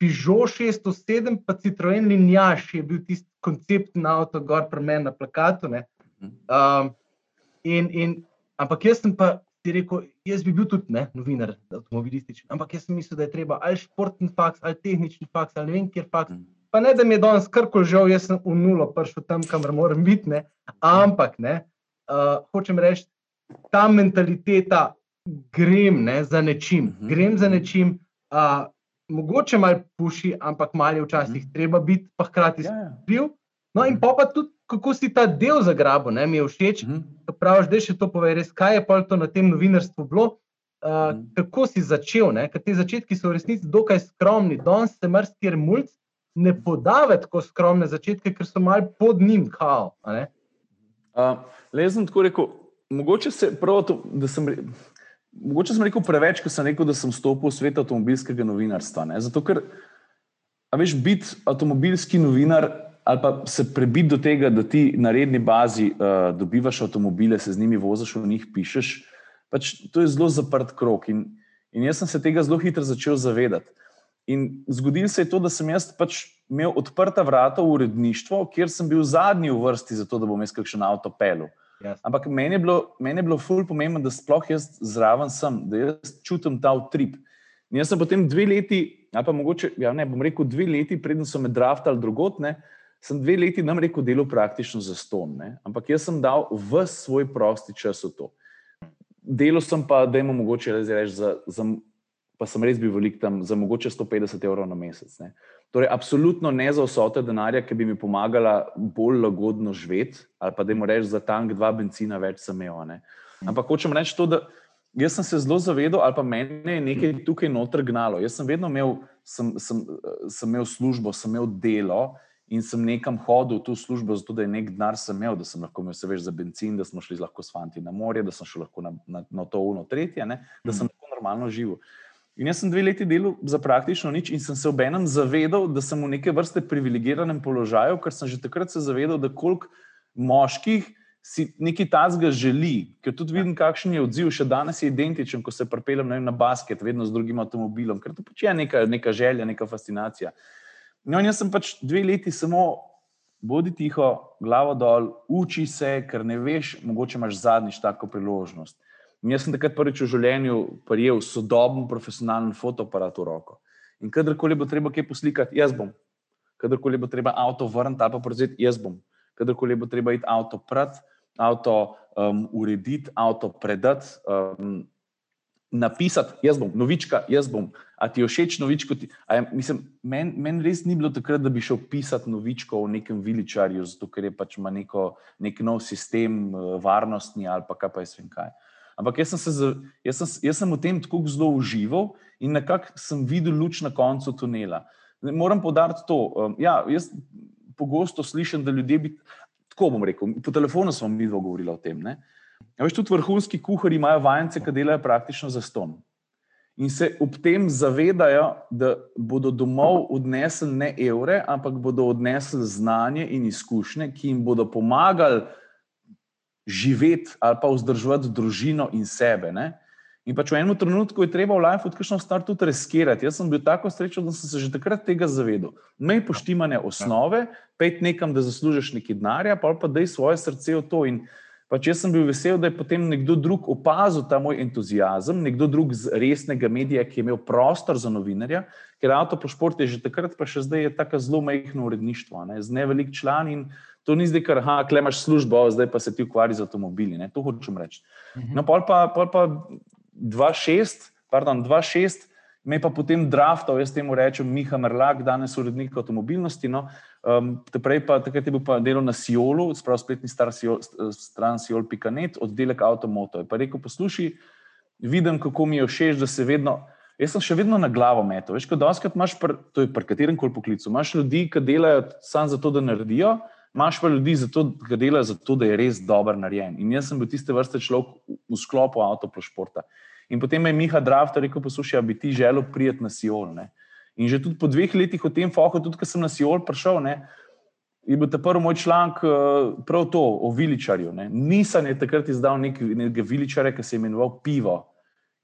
Peugeot 607, pa Citroen Linjaš je bil tisti koncept na avto, gor pri meni na plakatu. Um, in, in, ampak jaz sem pa ti rekel, jaz bi bil tudi ne, novinar, avtomobilističen, ampak jaz sem mislil, da je treba ali športni faks, ali tehnični faks, ali ne vem, kjer faks. Mm. Pa ne, da mi je danes karkoli žal, jaz sem v nulo prišel tam, kamor moram biti. Ne. Ampak, ne, uh, hočem reči, ta mentaliteta, grem ne, za nečim, mhm. grem za nečim. Uh, mogoče malo puši, ampak malo je včasih mm. treba biti, pa hkrati ja, ja. skriv. No, in mhm. pa, pa tudi kako si ta del zagrabil, ne, mi je všeč. Mm -hmm. Praviš, da še to povej, res, kaj je pa to na tem novinarstvu bilo. Uh, mm -hmm. Kako si začel? Ker ti začetki so v resnici dokaj skromni, danes se mrzkir mulj ne podave tako skromne začetke, ker so mal pod njim kao. Uh, Le sem tako rekel, mogoče se prav to, da sem. Mogoče sem rekel preveč, ko sem rekel, da sem stopil v svet avtomobilskega novinarstva. Ne? Zato, ker, veš, biti avtomobilski novinar ali pa se prebiti do tega, da ti na redni bazi uh, dobivaš avtomobile, se z njimi voziš, v njih pišeš. Pač to je zelo zaprt krok. In, in jaz sem se tega zelo hitro začel zavedati. In zgodilo se je to, da sem jaz pač imel odprta vrata v uredništvo, kjer sem bil zadnji v vrsti za to, da bom jaz kakšen avto pelil. Yes. Ampak meni je bilo, meni je bilo ful pomembno, da sploh jaz zraven sem, da jaz čutim ta utrip. In jaz sem potem dve leti, ali pa mogoče, ja, ne bom rekel dve leti, preden so me draftali drugot, ne, uh, sem dve leti nam rekel, delo praktično za ston, ne? ampak jaz sem dal v svoj prosti čas v to. Delo sem pa, da imamo mogoče reči, za, za, pa sem res bil velik tam, za mogoče 150 evrov na mesec. Ne? Torej, absolutno ne za vsote denarja, ki bi mi pomagala bolj lagodno živeti, ali pa da jim rečem, za tank dva benzina več sem imel. Ne? Ampak hočem reči to, da jaz sem se zelo zavedal, ali pa meni je nekaj tukaj noter gnalo. Jaz sem vedno imel, sem, sem, sem imel službo, sem imel delo in sem nekam hodil v to službo, zato da je nek denar sem imel, da sem lahko imel se več za benzin, da smo šli lahko s fanti na morje, da sem šel lahko na, na, na to uno tretje, ne? da sem mhm. lahko normalno živel. In jaz sem dve leti delal za praktično nič in sem se ob enem zavedal, da sem v neke vrste privilegiranem položaju, ker sem že takrat se zavedal, da koliko moških si nekaj tazga želi, ker tudi vidim, kakšen je odziv, še danes je identičen, ko se prepeljem na basket, vedno z drugim avtomobilom, ker to pač je neka, neka želja, neka fascinacija. No, jaz sem pač dve leti samo bodi tiho, glavo dol, uči se, ker ne veš, mogoče imaš zadnjič tako priložnost. In jaz sem takrat prvič v življenju prijel sodoben profesionalen fotoaparat v roko. In kadarkoli bo treba kaj poslikati, jaz bom. Kadarkoli bo treba avto vrniti ali pa prevzeti, jaz bom. Kadarkoli bo treba iti avto prat, avto um, urediti, avto predati. Um, napisati, jaz bom, novička, jaz bom. A ti je všeč novičko? Meni men res ni bilo takrat, da bi šel pisati novičko o nekem viličarju, zato ker je pač ima neko, nek nov sistem, eh, varnostni ali pa kaj pa jaz vem kaj. Ampak jaz sem, se, jaz sem, jaz sem v tem tako zelo užival in nekako sem videl luč na koncu tunela. Moram podariti to. Um, ja, jaz pogosto slišim, da ljudje bi. Tako bom rekel, po telefonu smo mi govorili o tem. Ne? Ja, veš, tudi vrhunski kuhari imajo vajence, ki delajo praktično za ston. in se ob tem zavedajo, da bodo domov odnesli ne evre, ampak bodo odnesli znanje in izkušnje, ki jim bodo pomagali živeti ali pa vzdrževati družino in sebe. Ne? In pač v enem trenutku je treba v life odkrišno stvar tudi riskirati. Jaz sem bil tako srečen, da sem se že takrat tega zavedal. Mej poštimanje osnove, pet nekam, da zaslužiš nekaj denarja, pa pa daj svoje srce v to. In Pač jaz sem bil vesel, da je potem nekdo drug opazil ta moj entuzijazem, nekdo drug z resnega medija, ki je imel prostor za novinarja, ker avtopošport je že takrat, pa še zdaj je tako zelo majhno uredništvo, ne, z nevelik član in to ni zdaj, ker klemaš službo, zdaj pa se ti ukvarja z avtomobili, ne, to hočem reči. Mhm. No, pol pa, pol pa 2-6, pardon, 2-6, Me pa potem draftal, jaz temu rečem, Miha Merlak, danes urednik avtomobilnosti. No. Um, prej pa takrat je bil pa delo na Siolu, sprav spletni star Siol, stran Siol.net, oddelek avtomoto. Je pa rekel, poslušaj, vidim, kako mi je všeč, da se vedno. Jaz sem še vedno na glavo metal. Veš, kot doskrat imaš, pr, to je pri katerem koli poklicu, imaš ljudi, ki delajo samo zato, da naredijo, imaš pa ljudi, ki delajo zato, da je res dober narejen. In jaz sem bil tiste vrste človek v sklopu avtoprošporta. In potem je Miha Drafter rekel: Poslušaj, bi ti želel prijeti na Siol. Ne? In že tudi po dveh letih v tem fohu, tudi ko sem na Siol prišel, ne, je bil ta prvi moj članek eh, prav to o Viličarju. Ne. Nisem je takrat izdal nek, nekega Viličarja, ki se je imenoval Pivo.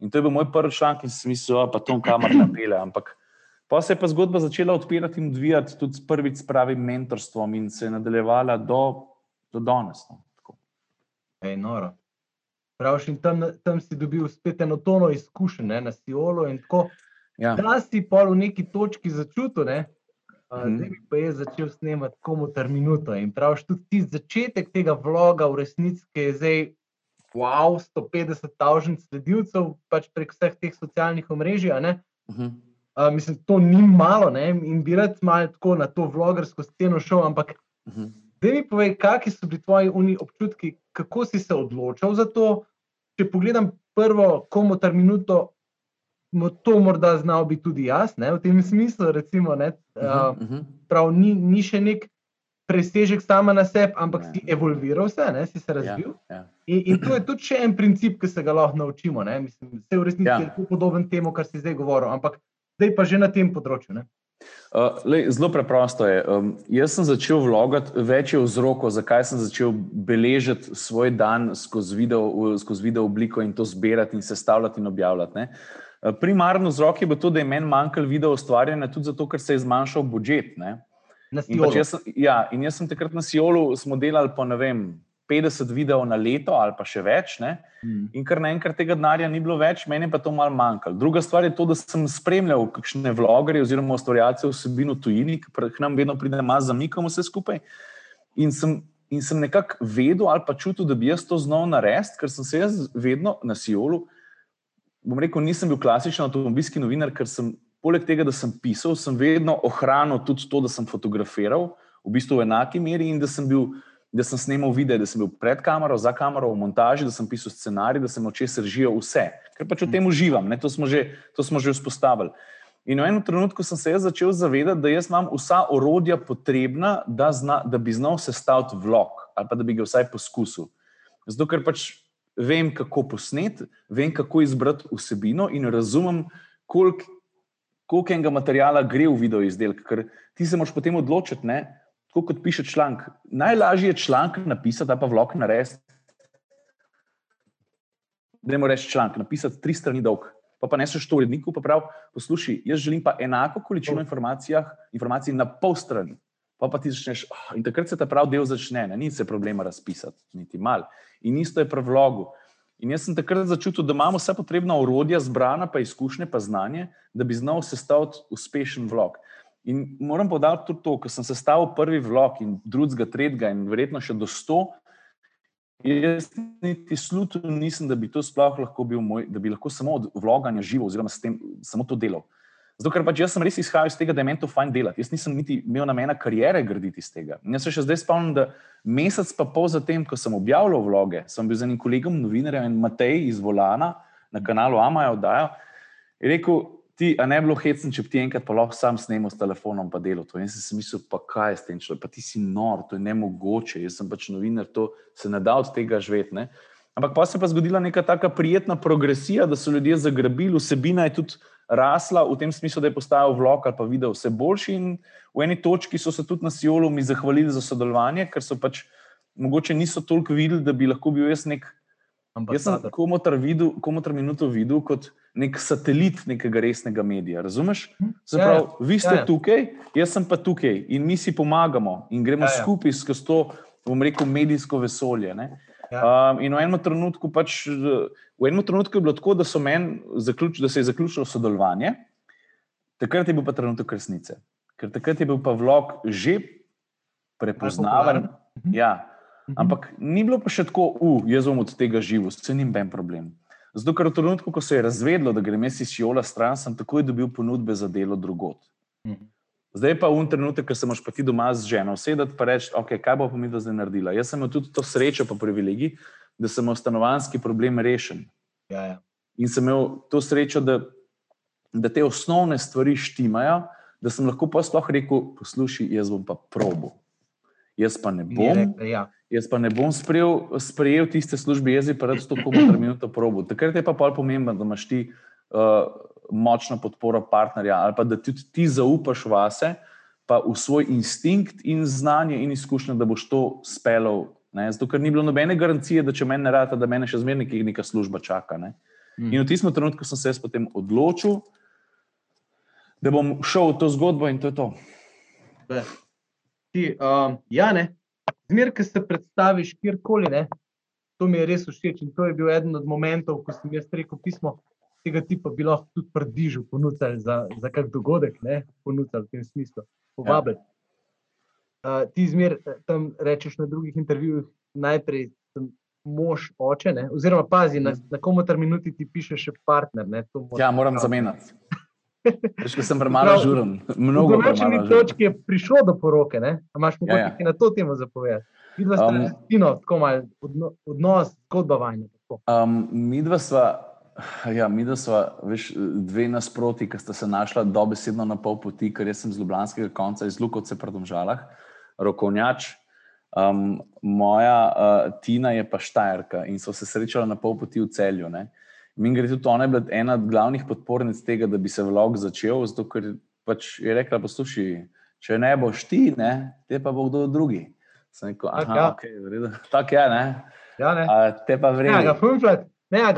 In to je bil moj prvi članek, in sem mislil, pa to kamar napele. Ampak pa se je pa zgodba začela odpirati in odvijati tudi prvič s pravim mentorstvom in se je nadaljevala do, do danes. No. Ej, noro. Praviš, in tam, tam si dobil spet eno tono izkušenj na Siolu. Ja. Da si pa v neki točki začutil, ne? Mhm. zdaj pa je začel snemati komu ter minuto. In praviš, tudi ti začetek tega vloga v resnici, ki je zdaj. Wow, 150 tavžnih sledilcev, pač prek vseh teh socialnih omrežij. Uh -huh. uh, mislim, to ni malo, ne? in bi rad malo tako na to vlogersko sceno šel. Ampak, uh -huh. Da mi povej, kakšni so bili tvoji občutki, kako si se odločil za to. Če pogledam prvo, komu ter minuto, to morda znal biti tudi jaz, ne, v tem smislu. Recimo, ne, uh -huh, uh -huh. Prav, ni, ni še nek presežek sama na sebi, ampak ne. si evolviral, se, ne, si se razvil. Ja, ja. In, in to je tudi še en princip, ki se ga lahko naučimo. Mislim, vse v resnici ja. je podoben temu, kar si zdaj govoril, ampak zdaj pa že na tem področju. Ne. Uh, lej, zelo preprosto je. Um, jaz sem začel vlogati več vzrokov, zakaj sem začel beležiti svoj dan skozi video, skozi video obliko in to zbirati in sestavljati in objavljati. Ne. Uh, primarno vzrok je bil to, da je meni manjkalo video ustvarjanja, tudi zato, ker se je zmanjšal budžet. In, pač sem, ja, in jaz sem takrat na Siolu, smo delali po ne vem, 50 videov na leto ali pa še več. Mm. In ker naenkrat tega denarja ni bilo več, meni pa to malo manjkalo. Druga stvar je to, da sem spremljal kakšne vlogerje oziroma ustvarjalce vsebino tujini, ki k nam vedno pride malo zamikamo vse skupaj. In sem, in sem nekako vedel ali pa čutil, da bi jaz to znal narediti, ker sem se jaz vedno na Siolu. Bom rekel, nisem bil klasičen avtomobilski novinar, ker sem poleg tega, da sem pisal, sem vedno ohranil tudi to, da sem fotografiral v bistvu v enaki meri in da sem bil da sem snimal videe, da sem bil pred kamero, za kamero, v montaži, da sem pisal scenarij, da sem oče sržijo vse, ker pač v tem uživam, to smo, že, to smo že vzpostavili. In v enem trenutku sem se začel zavedati, da jaz imam vsa orodja potrebna, da, zna, da bi znal sestaviti vlog ali pa da bi ga vsaj poskusil. Zato, ker pač vem, kako posneti, vem, kako izbrati vsebino in razumem, koliko, koliko enega materijala gre v video izdelek. Ker ti se moraš potem odločiti, ne, tako kot piše članek. Najlažje je članek napisati, pa vlog narediti. Ne moreš reči članek, napisati tri strani dolg. Pa pa ne seš to uredniku, pa prav posluši. Jaz želim pa enako količino informacij na pol strani. Pa pa ti začneš, oh, in takrat se ta pravi del začne, ne? ni se problema razpisati, niti mal. In isto je pri vlogu. In jaz sem takrat začutil, da imamo vse potrebna orodja, zbrana, pa izkušnje, pa znanje, da bi znal sestaviti uspešen vlog. In moram povedati tudi to, ker sem sestavil prvi vlog in drugega, tretjega, in verjetno še do sto. Jaz niti slutil nisem, da bi to sploh lahko bil moj, da bi lahko samo od vloganja živel, oziroma tem, samo to delal. Zato, ker pač jaz sem res izhajal iz tega, da je meni to fajn delati. Jaz nisem niti imel namena karijere graditi iz tega. In jaz se še zdaj spomnim, da mesec pa pol zatem, ko sem objavljal vloge, sem bil z enim kolegom, novinarjem in Matej iz Volana na kanalu Amaja oddajo, je rekel, ti, a ne bi bilo hecno, če bi ti enkrat pa lahko sam snemal s telefonom in delal to. In sem mislil, pa kaj je s tem človekom, pa ti si nor, to je ne mogoče, jaz sem pač novinar, to se ne da od tega živeti. Ampak pa se je pa zgodila neka taka prijetna progresija, da so ljudje zagrabili, vsebina je tudi rasla v tem smislu, da je postajal vlog ali pa video vse boljši. In v eni točki so se tudi na Sijolu mi zahvalili za sodelovanje, ker so pač mogoče niso toliko videli, da bi lahko bil jaz nek. Jaz sem komotar, videl, komotar minuto videl kot nek satelit nekega resnega medija. Razumeš? Se pravi, ja, vi ste ja, ja. tukaj, jaz sem pa tukaj in mi si pomagamo in gremo ja, ja. skupaj skozi to, bom rekel, medijsko vesolje. Ne? Ja. Um, in v enem trenutku, pač, v enem trenutku je bilo tako, da, zaključ, da se je zaključilo sodelovanje, takrat je bil pa trenutek resnice. Ker takrat je bil pa vlog že prepoznaven. Mhm. Ja. Mhm. Ampak ni bilo pa še tako, uh, jaz bom od tega živel, se jim ben problem. Zato, ker v trenutku, ko se je razvedlo, da grem iz Jola stran, sem takoj dobil ponudbe za delo drugot. Mhm. Zdaj pa v trenutek, ko se moš pa ti doma z ženo sedeti in reči, okay, kaj bo pa mi do zdaj naredila. Jaz sem imel tudi to srečo, pa privilegij, da sem imel stanovanski problem rešen. Ja, ja. In sem imel to srečo, da, da te osnovne stvari štimajo, da sem lahko pa sploh rekel: poslušaj, jaz bom pa probo. Jaz pa ne bom. Rekla, ja. Jaz pa ne bom sprejel, sprejel tiste službe, jaz pa rad to komu minuto probo. Takrat je pa pol pomembno, da imaš ti. Uh, močno podporo partnerja, ali pa da tudi ti zaupaš vase, pa v svoj instinkt in znanje in izkušnje, da boš to speljal. Zato, ker ni bilo nobene garancije, da če meni ne rata, da me še zmeraj neka služba čaka. Ne? Mm. In v tistem trenutku sem se jaz potem odločil, da bom šel v to zgodbo in to je to. Ti, um, ja, ne. Zmer, ki se predstaviš kjerkoli, ne, to mi je res všeč. In to je bil eden od momentov, ko sem jaz rekel pismo tega tipa bi lahko tudi prdižu ponudili za, za kak dogodek, ne ponudili v tem smislu, povabiti. Ja. Uh, ti zmer tam rečeš na drugih intervjujih, najprej sem mož, oče, ne? oziroma pazi, na, na komu ter minuti ti piše še partner. Ne? Ja, moram zamenjati. Veš, ko sem premalo žuren, mnogo več. Na neki točki je prišlo do poroke, ali imaš mogoče ja, ja. na to temo zapovedati? Vidva sta um, stino, tako malo odnos, zgodba vajna. Um, mi dva sva Ja, mi da smo dve nasproti, ki sta se našla dobesedno na pol poti, ker sem z Ljubljanskega konca, iz Lukovce pred Domžalah, rokovnjač. Um, moja uh, Tina je pa Štajerka in so se srečala na pol poti v celju. Ne. Mi gre tudi ona, bila ena od glavnih podpornic tega, da bi se vlog začel, zato ker pač je rekla: Poslušaj, če ne boš ti, ne, te pa bo kdo drugi. Sem rekel: Aha, ja. okay, tako je, ne. Ja, ne. A, te pa vredi. Ja, Ne, ga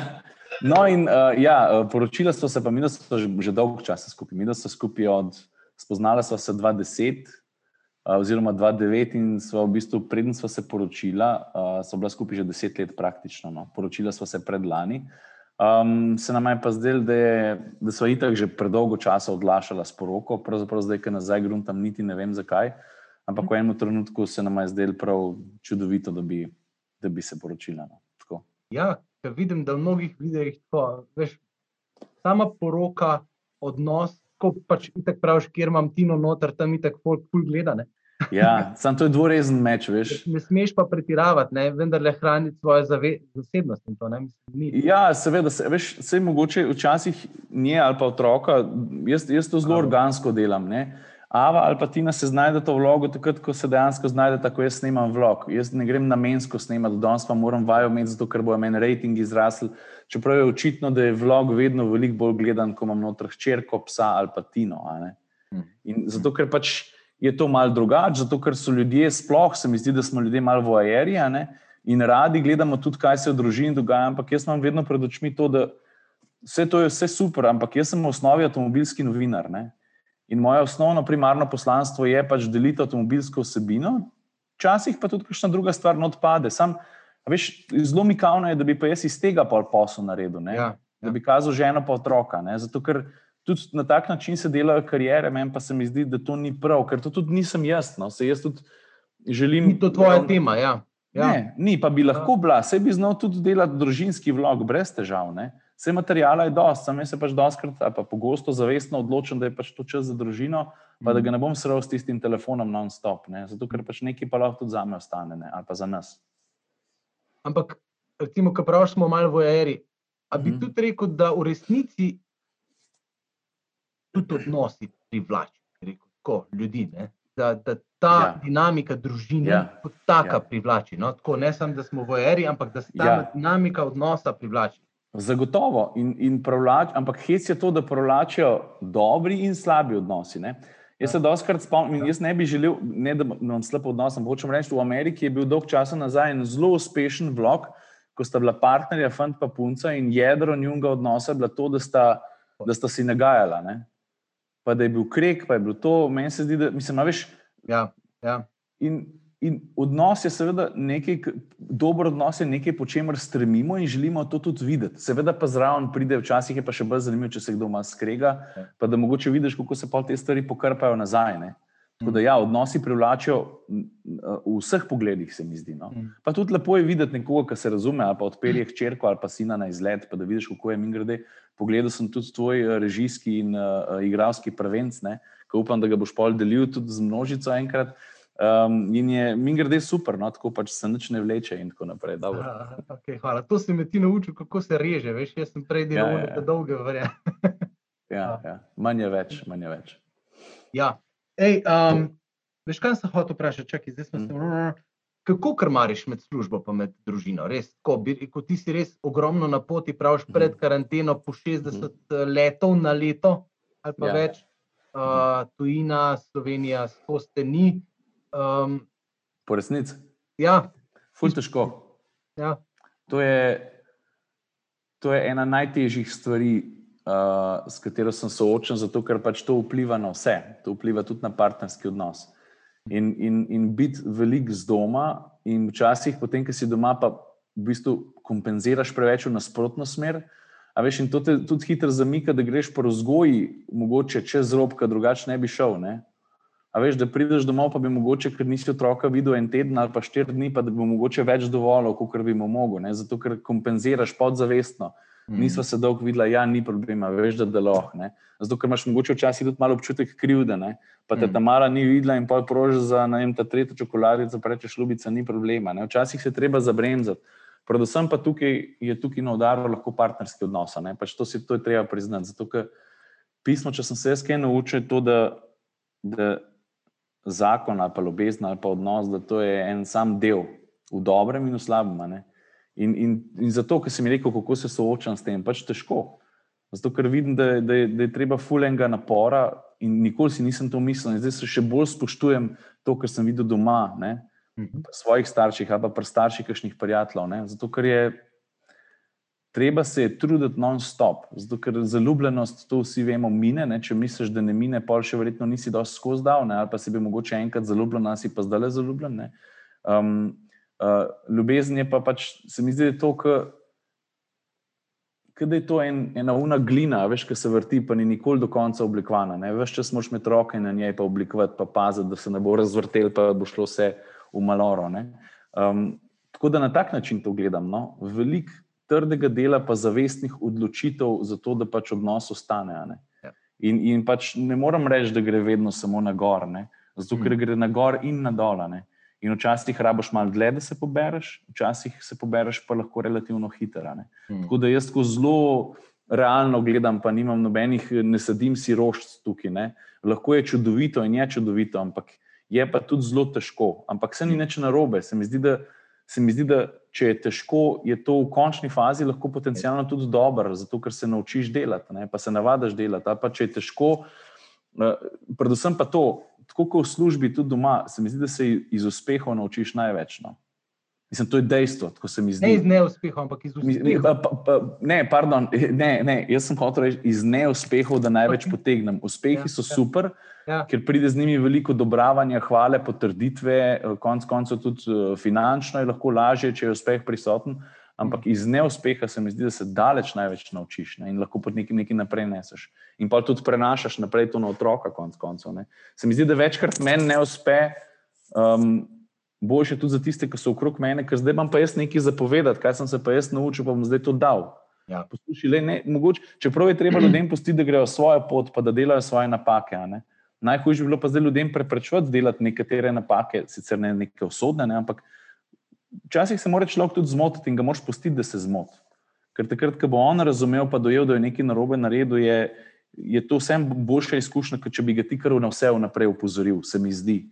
No, in uh, ja, eh, poročila so se, pa mi smo že, že dolgo časa skupaj. Mi smo skupaj od, spoznala smo se 2010, uh, oziroma 2009, in smo v bistvu, preden smo se poročila, uh, so bila skupaj že deset let praktično. No. Poročila smo se predlani. Um, se nam je pa zdelo, da, da so itak že predolgo časa odlašala s poroko, pravzaprav zdaj, ker nazaj gruntam, niti ne vem zakaj. Ampak v enem trenutku se nam je zdelo prav čudovito, da bi, da bi se poročila. No. Ja, ker vidim, da v mnogih videih to veš. Sama poroka, odnos, ko pač tako praviš, kjer imam tino noter, tam je tako folk pull gledane. Ja, samo to je dvorezen meč, veš. Ne smeš pa pretiravati, ne? vendar le hraniti svojo zasebnost. To, ja, seveda, se, veš, vse mogoče včasih nje ali pa otroka, jaz, jaz to zelo organsko delam. Ne? Ava ali pa Tina se znajde to vlogo, takrat, ko se dejansko znajde, tako jaz snemam vlog. Jaz ne grem namensko snemati, danes pa moram vajo imeti, zato ker bo meni rating izrasel. Čeprav je očitno, da je vlog vedno veliko bolj gledan, ko imam noter hčerko, psa ali pa Tino. Hm. In zato, ker pač je to mal drugače, zato ker so ljudje, sploh se mi zdi, da smo ljudje malo voajeri in radi gledamo tudi, kaj se v družini dogaja. Ampak jaz imam vedno pred očmi to, da vse to je vse super, ampak jaz sem v osnovi avtomobilski novinar. Ne? In moje osnovno, primarno poslanstvo je pač deliti avtomobilsko vsebino, včasih pa tudi kakšna druga stvar odpade. Sam, veš, zelo mi kavno je, da bi pa jaz iz tega pol posel naredil, ja, ja. da bi kazal ženo pa otroka. Ne? Zato, ker tudi na tak način se delajo karijere, meni pa se mi zdi, da to ni prav, ker to tudi nisem jaz. No? Se jaz tudi želim. Ni to tvoja da, tema, ja. ja. Ne, ni, pa bi lahko ja. bila, se bi znal tudi delati družinski vlog brez težav. Ne? Vse materijala je dosti, sam se pač doskrat, pa pogosto zavestno odločim, da je pač to čas za družino, pa da ga ne bom srl s tistim telefonom non-stop, ne? zato ker pač nekaj pa lahko tudi za me ostane, ne? ali pa za nas. Ampak, recimo, ko pravi, smo malo v eri, a bi mm tudi rekel, da v resnici tudi odnosi privlačijo, tako ljudi. Ne? da, da ta ja. dinamika družine ja. kot taka ja. privlači. No? Tako, ne samo, da smo v eri, ampak da se ta ja. dinamika odnosa privlači. Zagotovo. In, in privlač, ampak hec je to, da privlačijo dobri in slabi odnosi. Ne? Jaz se doskrat spomnim, jaz ne bi želel, ne, da imam slab odnos, ampak hočem reči, v Ameriki je bil dolg časa nazaj en zelo uspešen vlog, ko sta bila partnerja, fant pa punca in jedro njunega odnosa je bilo to, da sta, da sta si nagajala. Ne? Pa da je bil krek, pa je bilo to, meni se zdi, da mislim, veš. Ja, ja. In, in odnos je seveda nekaj, dober odnos je nekaj, po čemer stremimo in želimo to tudi videti. Seveda pa zraven pride, včasih je pa še bolj zanimivo, če se kdo ima skrega, ja. pa da mogoče vidiš, kako se pa te stvari pokrpajo nazaj. Ne? Tako da, ja, odnosi privlačijo v vseh pogledih, se mi zdi. No. Mm. Pa tudi lepo je videti nekoga, ki se razume, ali pa odpelje hčerko ali pa sina na izlet, pa da vidiš, kako je mi grede. Pogledal sem tudi tvoj eh, režijski in uh, igralski prvenc, ki upam, da ga boš pol delil tudi z množico enkrat. Um, in je mi grede super, no, tako pač se nič ne vleče in tako naprej. Aha, okay, hvala. To si me ti naučil, kako se reže. Veš, jaz sem prej delal ja, ja, ja. dolge vreme. ja, ja. Manj je več, manj je več. Ja. Ej, um, veš, kaj sem hotel vprašati? Čakaj, zdaj smo mm. se. Kako krmariš med službo in družino? Res, ko, bi, ko ti si res ogromno na poti, praviš pred mm. karanteno, po 60 mm. letov na leto ali pa ja. več, uh, tujina, Slovenija, to ste ni. Um, po resnici. Ja. Ful težko. Ja. To, je, to je ena najtežjih stvari, uh, s katero sem soočen, zato ker pač to vpliva na vse, to vpliva tudi na partnerski odnos. In, in, in biti velik z doma, in včasih, potem, ko si doma, pa v bistvu kompenziraš preveč v nasprotno smer. A veš, in to te tudi hitro zamika, da greš po vzgoji, mogoče čez rob, ki drugače ne bi šel. Ne? A veš, da prideš domov, pa bi mogoče, ker nisi otroka videl en teden ali pa štiri dni, pa da bi mogoče več dovolil, kot bi mu mogel, ne? zato ker kompenziraš podzavestno. Mm. Nisva se dolgo videla, ja, ni problema, veš, da deloh. Zato, ker imaš mogoče včasih tudi malo občutek krivde, ne? pa te mm. ta mala ni videla in pol proži za vem, ta tretjo čokoladico, pa rečeš, ljubica, ni problema. Ne? Včasih se treba zabremzati. Predvsem pa tukaj je tukaj na udaru lahko partnerski odnos. Pač to, si, to je treba priznati. Zato, ker pismo, če sem se jaz kaj naučil, je to, da, da zakon ali pa ljubezen ali pa odnos, da to je en sam del, v dobrem in v slabem. In, in, in zato, ker si mi rekel, kako se soočam s tem, pač težko. Zato, ker vidim, da, da, je, da je treba fulenga napora in nikoli si nisem to mislil. In zdaj se še bolj spoštujem to, kar sem videl doma, ne, mhm. pri svojih starših ali pa pri starših kakšnih prijateljev. Ne. Zato, ker je treba se truditi non-stop. Zato, ker zaljubljenost, to vsi vemo, mine. Ne. Če misliš, da ne mine, pol še verjetno nisi dosti skozi dal, ne, ali pa si bi mogoče enkrat zaljubljen, ali si pa zdaj le zaljubljen. Uh, ljubezen je pa pač, se mi zdi, da je to, da je to en, ena una glina, veš, ki se vrti, pa ni nikoli do konca oblikovana. Veš, če smo še med roke na njej, pa oblikovati, pa paziti, da se ne bo razvrtel, pa bo šlo vse v maloro. Um, tako da na tak način to gledam. No? Velik trdega dela, pa zavestnih odločitev za to, da pač odnos ostane. Ja. In, in pač ne morem reči, da gre vedno samo na gor, ne? zato ker mm. gre na gor in na dol. In včasih rabiš malo dlje, da se pobereš, včasih se pobereš pa lahko relativno hitro. Hmm. Tako da jaz zelo realno gledam, pa nimam nobenih, ne sedim si rošč tukaj. Ne. Lahko je čudovito in je čudovito, ampak je pa tudi zelo težko. Ampak se ni nič narobe. Se mi zdi, da, se mi zdi, da če je težko, je to v končni fazi lahko potencialno tudi dobro, zato ker se naučiš delati, ne, pa se navadiš delati. Pa če je težko, eh, predvsem pa to tako kot v službi, tudi doma, se mi zdi, da se iz uspehov naučiš največ. No. Mislim, to je dejstvo. Ne iz neuspehov, ampak iz uspehov. Ne, pardon, ne, ne, jaz sem hotel reči iz neuspehov, da največ okay. potegnem. Uspehi ja, so ja. super, ja. ker pride z njimi veliko odobravanja, hvale, potrditve, konec koncev tudi eh, finančno je lahko lažje, če je uspeh prisoten. Ampak iz neuspeha se mi zdi, da se daleč največ naučiš ne? in lahko pod nekim nekaj naprej neseš. In pa tudi prenašaš naprej to na otroka, konc koncev. Ne? Se mi zdi, da večkrat meni ne uspe, um, boljše tudi za tiste, ki so okrog mene, ker zdaj imam pa jaz nekaj zapovedati, kaj sem se pa jaz naučil, pa bom zdaj to dal. Ja. Poslušaj, le, ne, mogoče, čeprav je treba ljudem pustiti, da grejo svojo pot, pa da delajo svoje napake. Najhujše bi bilo pa zdaj ljudem preprečevati delati nekatere napake, sicer ne neke osodne, ne, ampak včasih se mora človek tudi zmotiti in ga moš pustiti, da se zmoti. Ker takrat, ko bo on razumel, pa dojel, da je nekaj narobe naredil, je, je to vsem boljša izkušnja, kot če bi ga ti kar na vse vnaprej upozoril, se mi zdi.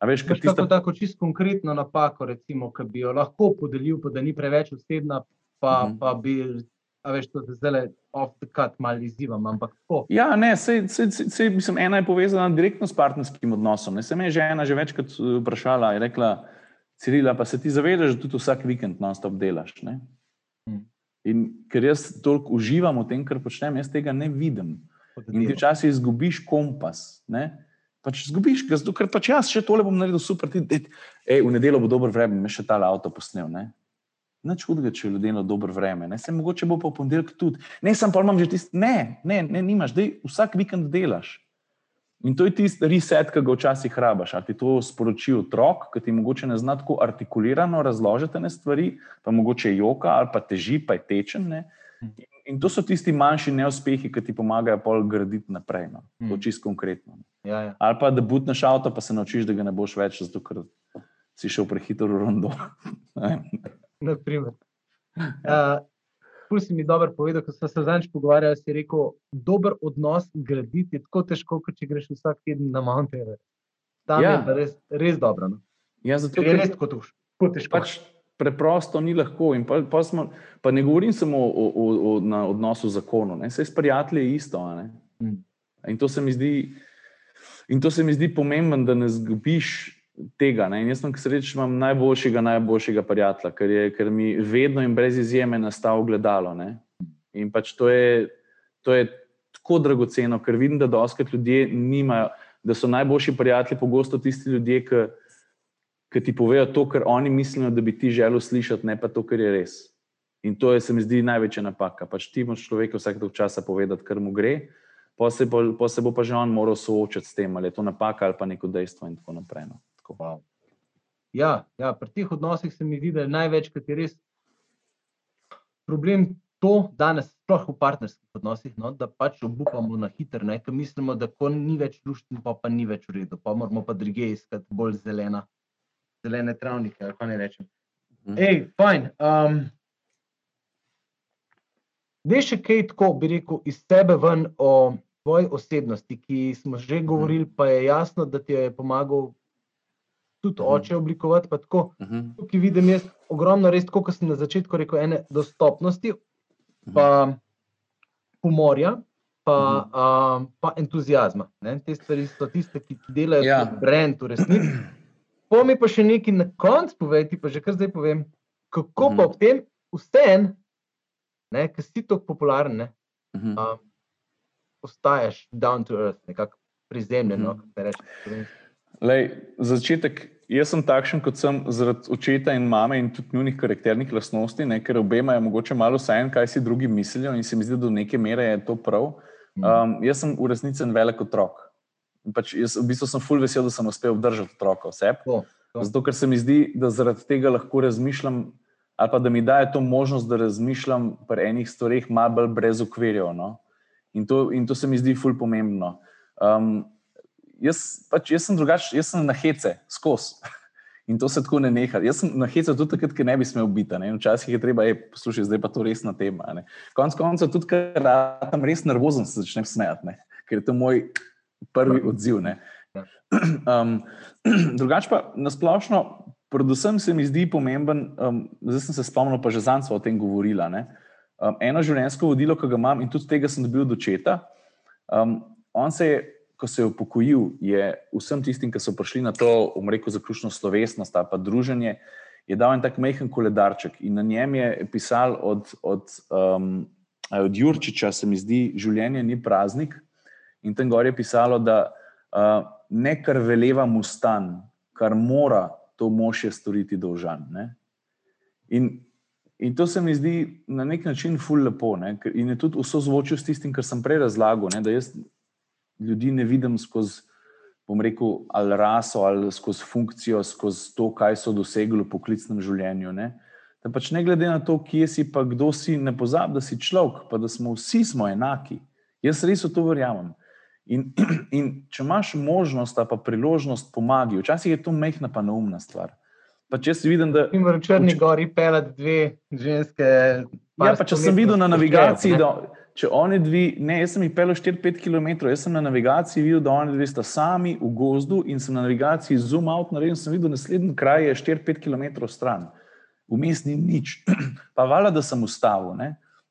A veš, kaj tista... tako čisto konkretno napako, recimo, ki bi jo lahko podelil, pa da ni preveč osebna, pa, mm -hmm. pa bi, a veš, to zdaj off the cut malo izzivam, ampak tako. Ja, ne, sej, sej, sej, mislim, ena je povezana direktno s partnerskim odnosom. Ne, se me je žena že večkrat eh, vprašala, je rekla, Cirila, pa se ti zavedaš, da tudi vsak vikend non-stop delaš, ne? Mm. In ker jaz toliko uživam v tem, kar počnem, jaz tega ne vidim. In ti včasih izgubiš kompas, ne? Pač zgubiš, ker pač jaz še tole bom naredil super, ti, ej, v nedeljo bo dobro vreme, me še tale avto posnel, ne? Nič hudega, če ljudje na dobro vreme, ne? Se mogoče bo pa v ponedeljek tudi. Ne, sem pa imam že tisti, ne, ne, ne, nimaš, dej vsak vikend delaš. In to je tisti reset, ki ga včasih rabaš. Ali ti to sporoči otrok, ki ti mogoče ne zna tako artikulirano razložiti ne stvari, pa mogoče joka ali pa teži, pa je tečen. Ne? In, in to so tisti manjši neuspehi, ki ti pomagajo pol graditi naprej. No? To je čisto konkretno. Ja, ja. Ali pa da butneš avto, pa se naučiš, da ga ne boš več, zato ker si šel prehitro v rondo. Naprimer. Uh, Pulj si mi dobro povedal, ko smo se zadnjič pogovarjali, si rekel, dober odnos graditi je tako težko, kot če greš vsak teden na Mount Everest. Tam ja. je res, res dobro. No? Ja, zato je res tako težko. Pač preprosto ni lahko. Pa, pa, smo, pa ne govorim samo o, o, o na odnosu z zakonom, vse s prijatelji je isto. Mm. In, to zdi, in to se mi zdi pomembno, da ne zgubiš tega. Ne? In jaz sem srečen, imam najboljšega, najboljšega prijatelja, ker, je, ker mi vedno in brez izjeme nastav gledalo. Ne? In pač to je, to je tako dragoceno, ker vidim, da doskrat ljudje nimajo, da so najboljši prijatelji pogosto tisti ljudje, ki, ki ti povejo to, kar oni mislijo, da bi ti želel slišati, ne pa to, kar je res. In to je, se mi zdi, največja napaka. Pač ti moš človeku vsak dolg časa povedati, kar mu gre. Pa se, bo, pa se bo pa že on moral soočati s tem, ali je to napaka ali pa neko dejstvo, in tako naprej. No wow. Ja, ja, pri teh odnosih se mi zdi, da je največkrat je res problem to, danes, sploh v partnerskih odnosih, no, da pač obupamo na hitro, ker mislimo, da ko ni več družben, pa, pa ni več v redu, pa moramo pa druge iskati bolj zelena, zelene travnike. Ali ne rečem. Mhm. Ej, fajn. Um, Veš, kaj tako bi rekel iz tebe ven o tvoji osebnosti, ki smo že govorili, pa je jasno, da ti je pomagal tudi uh -huh. oče oblikovati. Uh -huh. Tukaj vidim jaz ogromno, res, kot sem na začetku rekel, ene dostopnosti, pa humorja, pa, uh -huh. uh, pa entuzijazma. Ne? Te stvari so tiste, ki delajo ja. kot brend v resnici. Po mi pa še nekaj na koncu povedi, pa že kar zdaj povem, kako uh -huh. pa ob tem vsem, ki si tako popularen, ne, uh -huh. uh, ostaješ down to earth, nekako prizemljeno, uh -huh. kaj rečeš. Lej, začetek, jaz sem takšen, kot sem zaradi očeta in mame in tudi njihovih karakternih lastnosti, ne, ker obema je mogoče malo sajen, kaj si drugi mislijo in se mi zdi, da do neke mere je to prav. Um, jaz sem v resnici en velik otrok. Pač jaz v bistvu sem full vesel, da sem uspel obdržati otroka vse. Zato, ker se mi zdi, da zaradi tega lahko razmišljam, ali pa da mi daje to možnost, da razmišljam pri enih stvareh malo bolj brez ukvirjev. No? In, in to se mi zdi full pomembno. Um, jaz, pač, jaz sem drugačen, jaz sem na hece, skozi. In to se tako ne neha. Jaz sem na hece tudi takrat, ker ne bi smel biti. Ne? Včasih je treba, poslušaj, zdaj pa to resna tema. Ne? Konec koncev, tudi ker sem res nervozen, se začnem smejati, ker je to moj prvi odziv. Um, drugač pa nasplošno, predvsem se mi zdi pomemben, um, zdaj sem se spomnil, pa že zanj smo o tem govorila. Um, eno življenjsko vodilo, ki ga imam in tudi tega sem dobil od očeta. Um, on se je ko se je upokojil, je vsem tistim, ki so prišli na to, umreko, zaključno slovesnost, pa druženje, je dal en tak majhen koledarček in na njem je pisal od, od, um, od Jurčiča, se mi zdi, življenje ni praznik. In tam gor je pisalo, da uh, ne kar veleva mu stan, kar mora to mož je storiti dolžan. In, in to se mi zdi na nek način ful lepo. Ne? In je tudi vso zvočil s tistim, kar sem prej razlagal. Ne? Da jaz ljudi ne vidim skozi, bom rekel, ali raso, ali skozi funkcijo, skozi to, kaj so dosegli v poklicnem življenju. Ne? Da pač ne glede na to, kje si, pa kdo si, ne pozabi, da si človek, pa da smo vsi smo enaki. Jaz res v to verjamem. In, in če imaš možnost, pa priložnost pomagati, včasih je to mehna, pa neumna stvar. Pa če si videl, da. Imajo v Črni gori pelati dve ženske. Ja, pa če sem videl na navigaciji, da, če oni dve, ne, jaz sem jih pel 4-5 km, jaz sem na navigaciji videl, da oni dve sta sami v gozdu in sem na navigaciji zoom out naredil, sem videl, naslednji kraj je 4-5 km stran. Vmes ni nič. pa vala, da sem ustavil.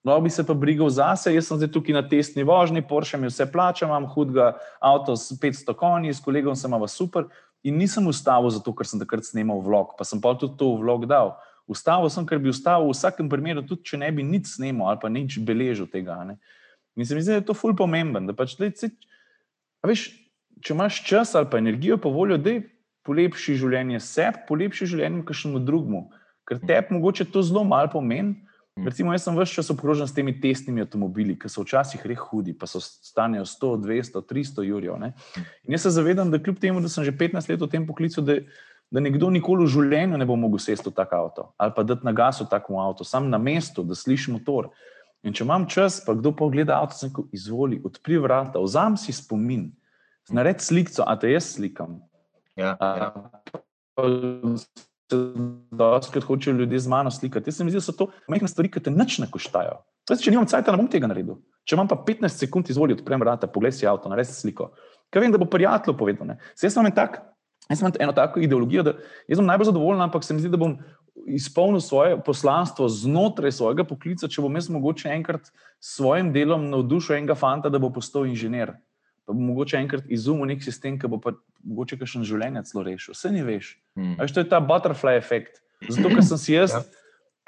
No, bi se pa brigal zase, jaz sem zdaj tukaj na testni vožnji, Porsche mi vse plača, imam hudega avto s 500 konji, s kolegom sem imel super in nisem ustavil zato, ker sem takrat snimal vlog, pa sem pa tudi to vlog dal. Ustavil sem, ker bi ustavil v vsakem primeru, tudi če ne bi nič snimal ali pa nič beležil tega. Ne. In se mi zdi, da je to ful pomemben. Pač, lej, se, veš, če imaš čas ali pa energijo, pa voljo, da polepši življenje sebi, polepši življenje kakšnemu drugemu. Ker tebi mogoče to zelo malo pomeni. Hm. Recimo, jaz sem vse čas obkrožen s temi testnimi avtomobili, ki so včasih res hudi, pa so stanejo 100, 200, 300 jurjev. In jaz se zavedam, da kljub temu, da sem že 15 let v tem poklicu, da da nekdo nikoli v življenju ne bo mogel sesti v tak avto ali pa dati na gas v takem avtu, sam na mestu, da sliši motor. In če imam čas, pa kdo pogleda avto, se lahko izvoli, odpri vrata, vzam si spomin, naredi sliko, a te jaz slikam. Ja, ja. Doskrat hočejo ljudje z mano slikati. Jaz se mi zdi, da so to majhne stvari, ki te nič ne koštajo. Zdaj, če nimam cajt, ne bom tega naredil. Če imam pa 15 sekund, izvoli, odprem vrata, poglej si avto, naredi sliko. Kaj vem, da bo prijatelj povedal. Jaz sem tak, Jaz imam eno tako ideologijo, da sem najbolj zadovoljen, ampak se mi zdi, da bom izpolnil svoje poslanstvo znotraj svojega poklica, če bom jaz mogoče enkrat s svojim delom navdušil enega fanta, da bo postal inženir. Pa bom mogoče enkrat izumil nek sistem, ki bo pa mogoče kakšen življenje celo rešil. Vse ni veš. Hmm. Veš, to je ta butterfly efekt. Zato, ker sem si jaz. ja.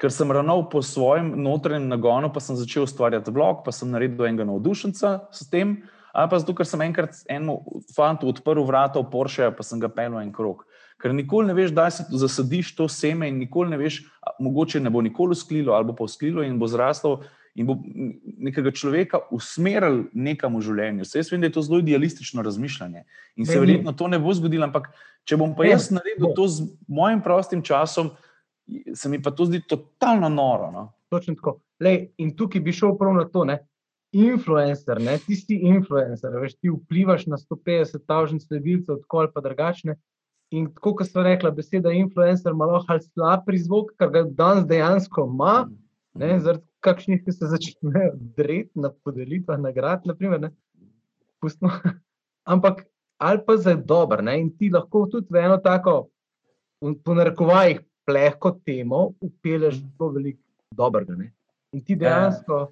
Ker sem ravnal po svojem notranjem nagonu, pa sem začel ustvarjati vlog, pa sem naredil enega navdušenca s tem, ali pa zato, ker sem enkrat enemu fantu odprl vrata v Porsche, pa sem ga pelil en krok. Ker nikoli ne veš, da si zasadiš to seme in nikoli ne veš, mogoče ne bo nikoli usklilo ali pa usklilo in bo zraslo in bo nekega človeka usmeril nekam v življenju. Se jaz vem, da je to zelo idealistično razmišljanje in se verjetno to ne bo zgodilo, ampak če bom pa jaz naredil to z mojim prostim časom, se mi pa to zdi totalno noro. No? Točno tako. Lej, in tukaj bi šel prav na to. Ne? Influencer, ne, ti si influencer, veš, ti vplivaš na 150 tisoč sledilcev, tako ali pa drugačne. In tako, kot smo rekli, beseda influencer ima lahko slab prizvok, kar ga danes dejansko ima, ne, zaradi kakšnih, ki se začnejo dreti na podelitvah nagrad, naprimer, ne, pustno. Ampak ali pa za dober, ne, in ti lahko tudi v eno tako, po narekovajih, plehko temo, upelješ do veliko dobrega, ne. In ti ja. dejansko.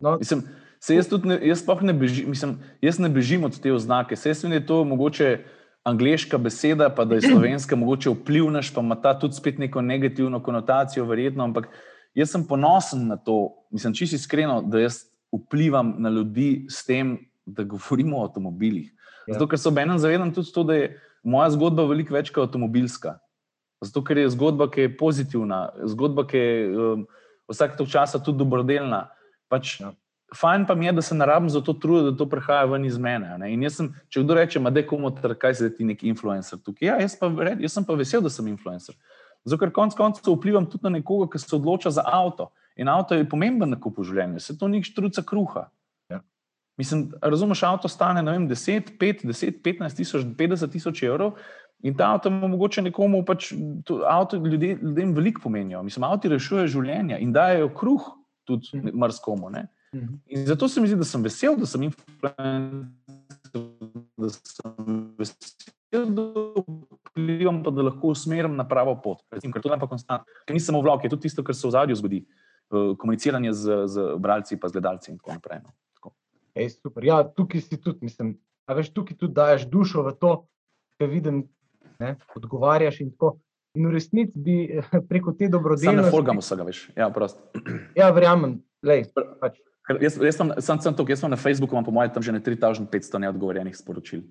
No, Mislim, Se jaz tudi ne, jaz ne bežim, mislim, jaz ne bežim od te oznake. Se jaz vem, da je to mogoče angliška beseda, pa da je slovenska mogoče vplivnaš, pa ima ta tudi spet neko negativno konotacijo, verjetno. Ampak jaz sem ponosen na to, mislim, čisto iskreno, da jaz vplivam na ljudi s tem, da govorimo o avtomobilih. Ja. Zato, ker se obenem zavedam tudi to, da je moja zgodba veliko več kot avtomobilska. Zato, ker je zgodba, ki je pozitivna, zgodba, ki je um, vsak tok časa tudi dobrodelna. Pač, ja fajn pa mi je, da se ne rabim za to truditi, da to prihaja ven iz mene. Sem, če kdo reče, da je komu kaj se ti neki influencer tukaj. Ja, jaz, pa, jaz sem pa vesel, da sem influencer. Zato, ker konec koncev vplivam tudi na nekoga, ki se odloča za avto. In avto je pomemben na kupu življenja, se to ni štruca kruha. Ja. Mislim, razumeš, avto stane vem, 10, 5, 10, 15 tisoč, 50 tisoč evrov. In ta avto mogoče nekomu, pač, avto ljudje, ljudem veliko pomenijo. Mislim, avto rešuje življenja in dajo kruh tudi hm. marskomu. Ne? Mhm. In zato se mi zdi, da sem vesel, da sem influencer, da sem vesel, da vplivam, pa da lahko usmerim na pravo pot. Recim, ker to ne pa konstantno, ker nisem v vlogu, je to tisto, kar se v zadju zgodi, uh, komuniciranje z, z bralci, pa z gledalci in tako naprej. No. Tako. Ej, super. Ja, tukaj si tudi, mislim, a veš, tukaj tudi daješ dušo v to, kar vidim, ne, odgovarjaš in tako. In v resnici bi preko te dobrodelnosti. Ne, folgamo se ga, veš. Ja, ja verjamem. Lej, pač. Jaz, jaz, sem, sem, sem tukaj, jaz sem na Facebooku, imam po mojem tam že 3500 neodgovorjenih sporočil.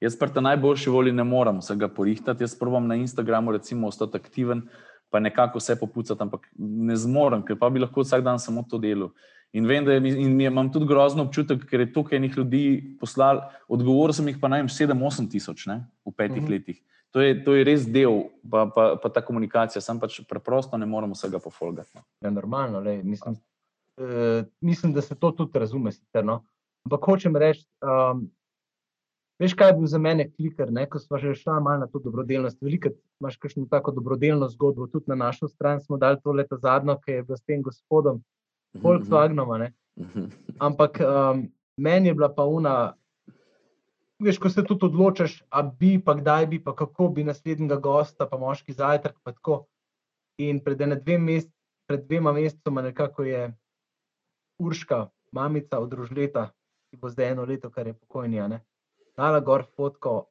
Jaz pa ta najboljši volji ne morem vsega porihtati, jaz probujem na Instagramu, recimo, ostati aktiven, pa nekako vse popucati, ampak ne zmorem, ker pa bi lahko vsak dan samo to delo. In vem, da je, in imam tudi grozno občutek, ker je tukaj enih ljudi poslal, odgovoril sem jih pa naj 7-8 tisoč v petih uh mhm. -huh. letih. To je, to je res del, pa, pa, pa ta komunikacija, sam pač preprosto ne morem vsega pofolgati. No. Ja, normalno, le, mislim, uh, mislim, da se to tudi razume. Sicer, no? Ampak hočem reči, um, veš, kaj je bil za mene kliker, ne? ko smo že šli malo na to dobrodelnost. Veliko imaš kakšno tako dobrodelno zgodbo, tudi na našo stran smo dali to leto zadnjo, ki je bilo s tem gospodom, mhm, Volkswagenom. Ampak um, meni je bila pa una, veš, ko se tudi odločiš, a bi, pa kdaj bi, pa kako bi naslednjega gosta, pa moški zajtrk. Pa In pred, dve mest, pred dvema mesecema nekako je Urška, mamica od Rožleta, ki bo zdaj eno leto, kar je pokojnija. Dala gor fotko,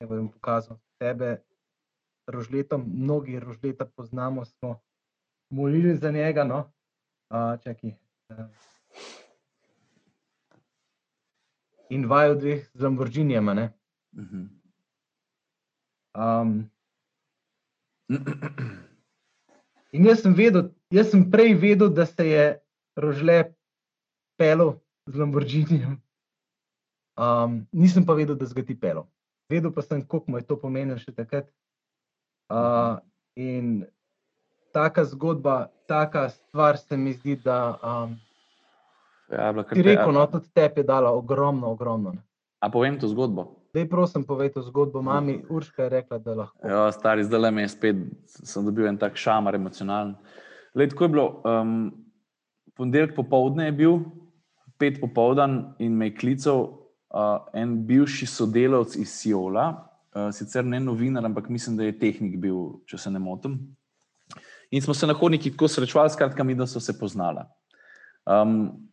da bom pokazal tebe, rožletom, mnogi rožleta poznamo, smo molili za njega. No? Uh, čaki, uh. In vajo dveh z Lamborghinijem. Um, in jaz sem, vedel, jaz sem prej vedel, da se je rožle pelo z Lamborghinijem. Um, nisem pa vedel, da se ga ti pelo. Vedel pa sem, koliko mu je to pomenilo še takrat. Uh, in taka zgodba, taka stvar se mi zdi, da um, ja, ti rekel, no, tudi tebi je dala ogromno, ogromno. Ne. A povem to zgodbo? Dej, prosim, povej to zgodbo. Mami Urška je rekla, da lahko. Ja, stari, zdaj le me je spet, sem dobil en tak šamar, emocionalen. Lej, tako je bilo. Um, ponedeljek popovdne je bil, pet popoldan in me je klical uh, en bivši sodelavec iz Siola, uh, sicer ne novinar, ampak mislim, da je tehnik bil, če se ne motim. In smo se na hodniku tako srečevali, skratka, mi da so se poznala. Um,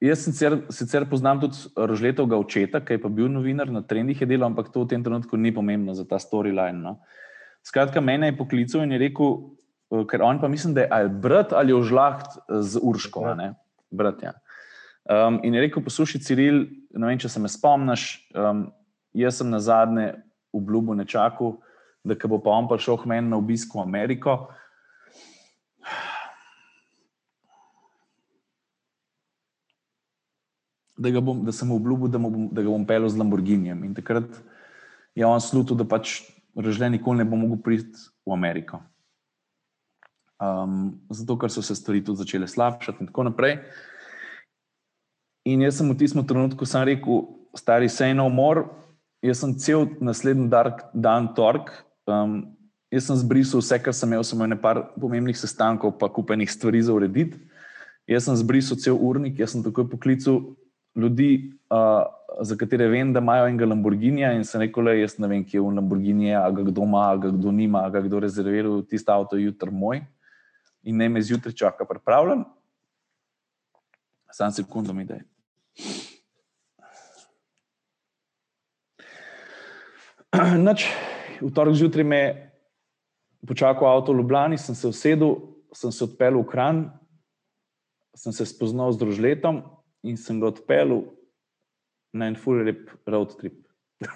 jaz sicer, sicer poznam tudi Rožletovega očeta, ki je pa bil novinar na trendih, je delal, ampak to v tem trenutku ni pomembno za ta storyline. No. Skratka, mene je poklical in je rekel, ker on pa mislim, da je ali brat ali ožlaht z Urško. Brat, ja. Um, in je rekel, poslušaj, Ciril, ne vem, če se me spomniš, um, jaz sem na zadnje obljubo nečaku, da bo pa on prišel k meni na obisk v Ameriko. Da, bom, da sem mu obljubil, da, da ga bom pelil z Lamborghinijem. In takrat je on slutil, da pač režle nikoli ne bo mogel priti v Ameriko. Um, zato, ker so se stvari tudi začele slabšati in tako naprej. In jaz sem v tistem trenutku rekel, stari se eno umor, jaz sem cel naslednji dan tork, um, jaz sem zbrisal vse, kar sem imel, samo nekaj pomembnih sestankov, pa kupenih stvari za urediti. Jaz sem zbrisal cel urnik, jaz sem takoj poklical ljudi, uh, za katere vem, da imajo enega Lamborghinija in sem rekel, da jaz ne vem, kje je v Lamborghini, a ga kdo ima, a ga kdo nima, a ga kdo rezerviral, tisto avto je jutri moj in ne me zjutraj čaka pripravljen. Sam sekundom idej. Noč, v torek zjutraj me je počakal avto v Ljubljani, sem se usedel, sem se odpeljal v Kran, sem se spoznal z družletom in sem ga odpeljal na en full rep road trip.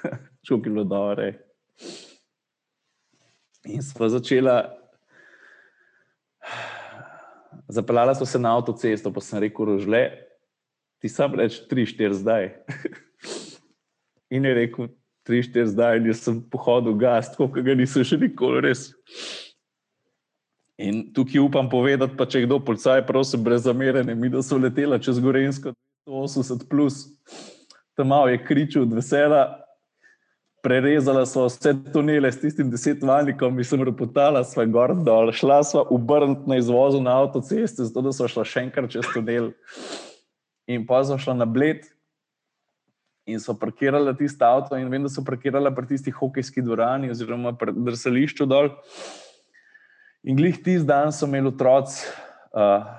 Čuk je bilo dobro. In sva začela, zapeljala sva se na avtocesto, pa sem rekel, rožle, ti sam reč, tri, štiri zdaj. In je rekel, tri, štiri zdaj, in jaz sem pohodil gas, kot ga nisem še nikoli res. In tukaj upam povedati, pa če kdo policaj, prosim, brez zamerene, mi da so letela čez Gorensko 280, plus. tam malo je kričal od vesela, prerezala so vse tunele s tistim desetvalnikom, mi sem repotala, sva gor dol, šla sva obrniti na izvozu na avtoceste, zato da so šla še enkrat čez tunel. In pa so šla na bled, in so parkirali tisto avto, in vem, da so parkirali pri tisti hokejski dvorani, oziroma pri drsališču dol. In glih tisti dan so imeli otroci uh,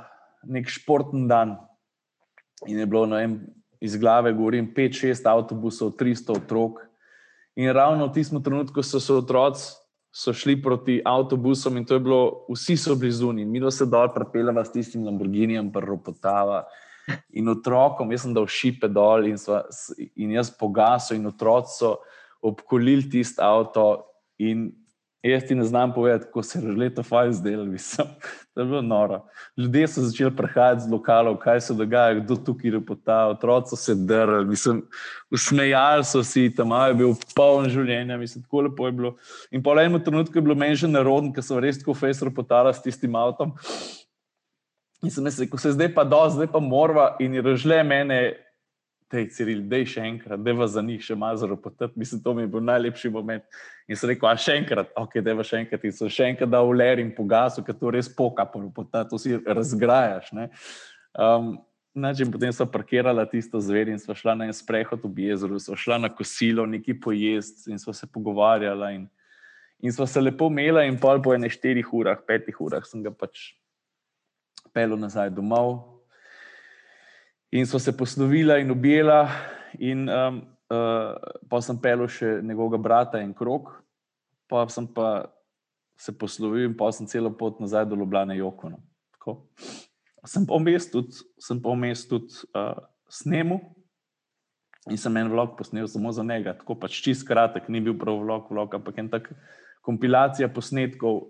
nek športen dan. In je bilo vem, iz glave, govorim, 5-6 avtobusov, 300 otrok. In ravno v tistem trenutku so se otroci. So šli proti avtobusom, in to je bilo, vsi so bili zunaj, mi smo se dol, pripeljali s tistim Lamborghinijem, pa ropotava. In otrokom, jaz sem dal šipe dol in, sva, in jaz pogasil, in otroci so obkolili tisto avto. In jaz ti ne znam povedati, kako se je leto fajn zdelo, mislim, da je bilo noro. Ljudje so začeli prihajati z lokalov, kaj se dogaja, kdo tukaj je pota, otroci so se drli, mislim, usmejali so si, tam je bil poln življenja, mislim, tako lepo je bilo. In po enem trenutku je bilo meni že nerodno, ker sem res tako fejsor potala s tistim avtom. In sem rekel, se zdaj pa do, zdaj pa morva in režle mene, te Ciril, dej še enkrat, da vas za njih še malo zaropotati. Mislim, to mi je bil najlepši moment. In sem rekel, a še enkrat, ok, da vas še enkrat in sem še enkrat dal ler in pogasil, ker to res poka, pa to si razgrajaš. Um, potem so parkirala tisto zver in smo šla na en sprehod v jezeru, smo šla na kosilo, neki pojest in smo se pogovarjala. In, in smo se lepo imela, in pol po ene štirih urah, petih urah sem ga pač pel nazaj domov. In smo se poslovila in objela, in um, uh, pa sem pel še njegovega brata in krok, pa sem pa se poslovil in pa sem celo pot nazaj do Ljubljana Jokona. Sem pa vmes tudi, sem pa vmes tudi uh, snemu in sem en vlog posnel samo za njega, tako pač čist kratek, ni bil prav vlog, vlog ampak en tak kompilacija posnetkov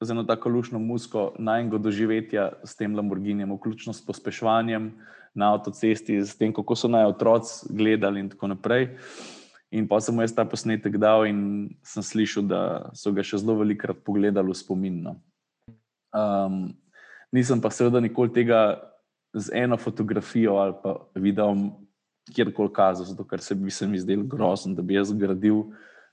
z eno tako lušno musko najmanjega doživetja s tem Lamborghinijem, vključno s pospeševanjem na avtocesti, s tem, kako so naj otroci gledali in tako naprej. In pa sem mu jaz ta posnetek dal in sem slišal, da so ga še zelo velikrat pogledali v spomin. No. Um, nisem pa seveda nikoli tega z eno fotografijo ali pa videom kjerkoli kazal, zato ker se bi se mi zdel grozen, da bi jaz gradil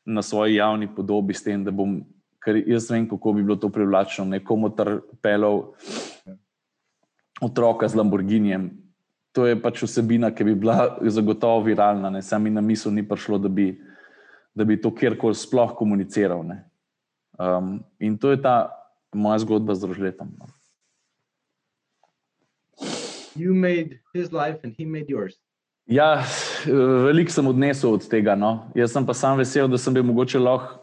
na svoji javni podobi s tem, da bom, ker jaz vem, kako bi bilo to privlačno, nekomu trpelov otroka z Lamborghinijem. To je pač vsebina, ki bi bila zagotovo viralna, ne sami na misel ni prišlo, da bi, da bi to kjerkoli sploh komuniciral. Um, in to je ta moja zgodba z rožletom. No you made his life and he made yours. Ja, veliko sem odnesel od tega. No. Jaz sem pa sam vesel, da sem bil mogoče lahko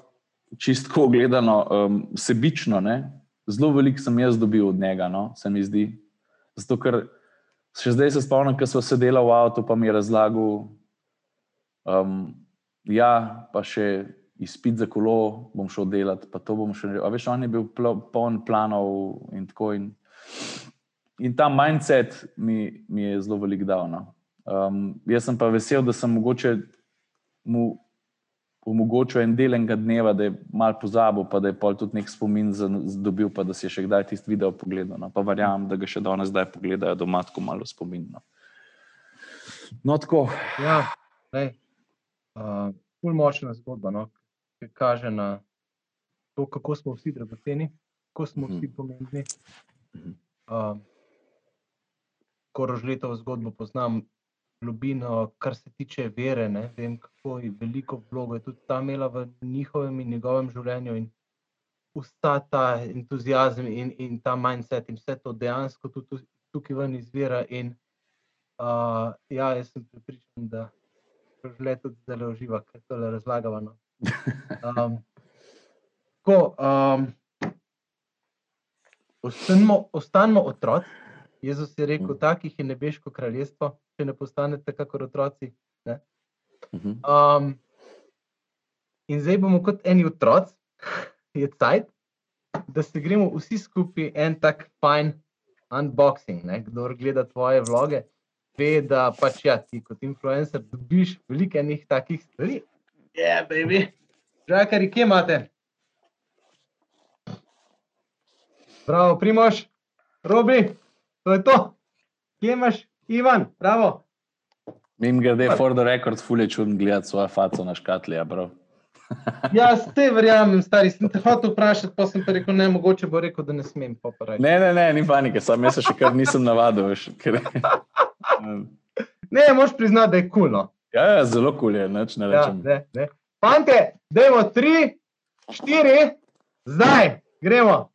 čistko gledano, um, sebično. Ne. Zelo veliko sem jaz dobil od njega, no, se mi zdi. Zato, ker še zdaj se spomnim, ko smo sedeli v avtu, pa mi je razlagal, um, ja, pa še izpit za kolo bom šel delati, pa to bom še. A veš, on je bil poln planov in tako. In, in ta mindset mi, mi je zelo velik dal. No. Um, jaz sem pa vesel, da sem mogoče mu omogočil en del enega dneva, da je mal pozabil, pa da je pol tudi nek spomin dobil, pa da si je še kdaj tisti video pogledal. No. Pa verjamem, da ga še danes zdaj pogledajo doma, tako malo spomin. No, no tako. Ja, uh, Pul močna zgodba, no, ki kaže na to, kako smo vsi dragoceni, kako smo vsi mhm. pomembni. Uh, ko rožletovo zgodbo poznam, globino, kar se tiče vere, ne vem, kako veliko vlogo je tudi ta imela v njihovem in njegovem življenju. In vsa ta entuzijazem in, in ta mindset in vse to dejansko tudi tukaj ven izvira. In uh, ja, jaz sem pripričan, da rožlet tudi zelo uživa, ker to le razlagava. No. Um, ko, um, ostanimo, ostanimo otroci. Jezus je rekel: mm. Takih je nebeško kraljestvo, če ne postanete kot otroci. Mhm. Um, in zdaj bomo kot eni otroci, je cajt, da se gremo vsi skupaj en tak fajn unboxing. Ne? Kdo gleda tvoje vloge, ve, da pač ja, ti kot influencer dobiš veliko enih takih stvari. Je, yeah, baby, žakari, kje imate? Prav, primoš, robi. To je to. Kje imaš, Ivan, bravo. Mim grede, for the record, fulje čudno gledati svojo faco na škatli. Ja, ja ste verjamem, stari. Sem te hotel vprašati, pa sem pa rekel, ne, mogoče bo rekel, da ne smem. Ne, ne, ne, ni panike, sam jaz še kar nisem navadil. Ker... ne, moš priznati, da je kulno. Ja, ja, zelo kul je, neč ne ja, rečem. Ja, ne, ne. Fante, dajmo tri, štiri, zdaj, gremo.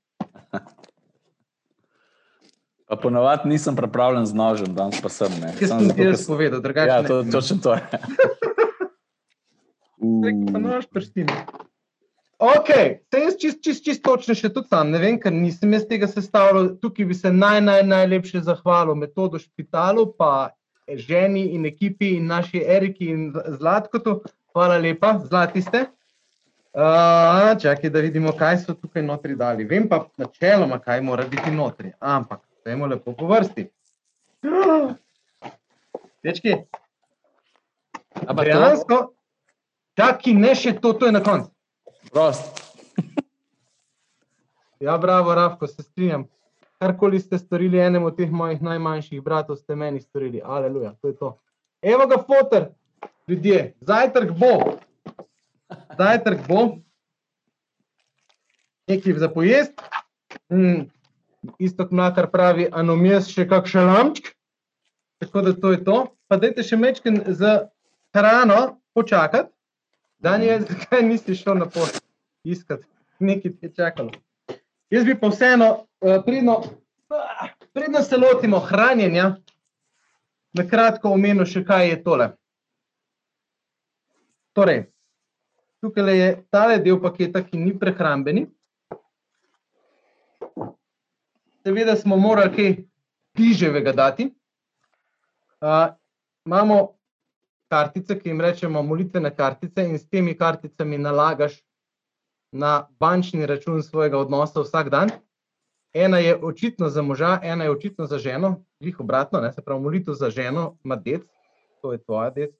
Pa ponovadi nisem pripravljen z nožem, danes pa sem. Ne. Kaj sem ti jaz povedal, drugače? Ja, to, točno to je. Pa nož prstim. Ok, te jaz čist, čist, čist točno še tudi sam, ne vem, ker nisem jaz tega sestavljal. Tukaj bi se naj, naj, najlepše zahvalil metodo špitalu, pa ženi in ekipi in naši Eriki in Zlatkotu. Hvala lepa, zlati ste. Uh, čakaj, da vidimo, kaj so tukaj notri dali. Vem pa načeloma, kaj mora biti notri. Ampak Dajmo lepo po vrsti. Dečki. Dejansko, taki ne še to, to je na koncu. Prost. Ja, bravo, Rafko, se strinjam. Karkoli ste storili enemu od teh mojih najmanjših bratov, ste meni storili. Aleluja, to je to. Evo ga, fotor, ljudje, zajtrk bo. Zajtrk bo. Nekaj za pojest. Mm, isto kot pravi, anomijas še kakšen lamčk. Tako da to je to. Pa dajte še mečken za hrano počakati. Daniel, zakaj nisi šel na pot iskati? Nekaj ti je čakalo. Jaz bi pa vseeno, uh, predno, uh, se lotimo hranjenja, na kratko omenil še, kaj je tole. Torej, tukaj je tale del paketa, ki ni prehrambeni. Seveda smo morali kaj bližjega dati. Uh, imamo kartice, ki jim rečemo molitvene kartice, in s temi karticami nalagaš na bančni račun svojega odnosa vsak dan. Ena je očitno za moža, ena je očitno za ženo, jih obratno, ne? se pravi, molitev za ženo ima dec, to je tvoja dec.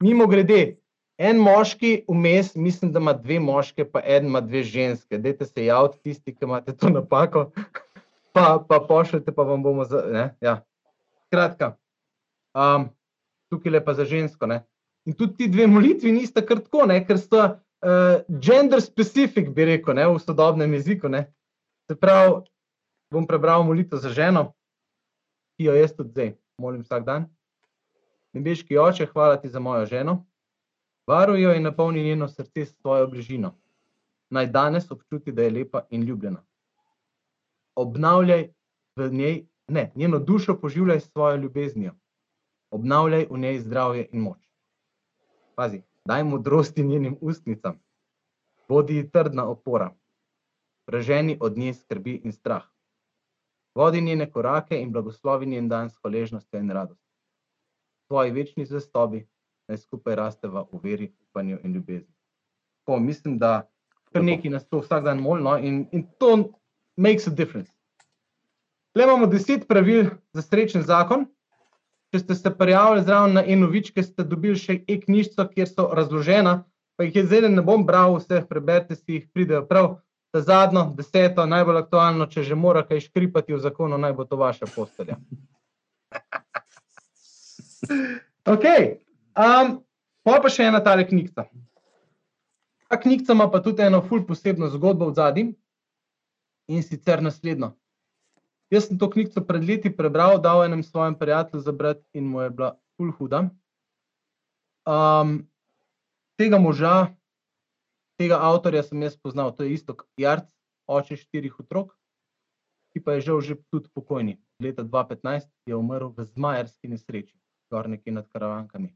Mimo grede, en moški vmes, mislim, da ima dve moške, pa en ima dve ženske. Dajte se javiti, tisti, ki imate to napako, pa, pa pošljite, pa vam bomo. Za, ja. Kratka, um, tukaj je pa za žensko. Ne? In tudi ti dve molitvi nista kar tako, ne? ker so uh, gender specific, bi rekel, ne? v sodobnem jeziku. Ne? Se pravi, bom prebral molitev za ženo, ki jo jaz tudi zdaj molim vsak dan. Nebeški oče, hvala ti za mojo ženo. Varuj jo in napolni njeno srce s svojo bližino. Naj danes občuti, da je lepa in ljubljena. Obnavljaj v njej, ne, njeno dušo poživljaj s svojo ljubeznijo obnavljaj v njej zdravje in moč. Pazi, daj modrosti njenim ustnicam, bodi ji trdna opora, preženi od nje skrbi in strah. Vodi njene korake in blagoslovi njen dan s hvaležnostjo in radostjo. Tvoji večni zvestobi naj skupaj rasteva v veri, upanju in ljubezni. Po, mislim, da kar nekaj nas to vsak dan molno in, in to makes a difference. Tle imamo deset pravil za srečen zakon, če ste se prijavili zraven na eno vičke, ste dobili še e-knjižico, kjer so razložena, pa jih zdaj ne bom bral vseh, preberite si jih, pridejo prav. Ta zadnjo, deseto, najbolj aktualno, če že mora kaj škripati v zakonu, naj bo to vaša postelja. ok, um, pa pa še ena tale knjiga. Ta knjiga ima pa tudi eno ful posebno zgodbo v zadnji in sicer naslednjo. Jaz sem to knjigo pred leti prebral, dal enem svojim prijateljem za brati in mu je bila ful huda. Um, tega moža, tega avtorja sem jaz poznal, to je isto kot Jarc, oče štirih otrok, ki pa je žal že tudi pokojni. Leta 2015 je umrl v zmajerski nesreči, gor nekje nad karavankami.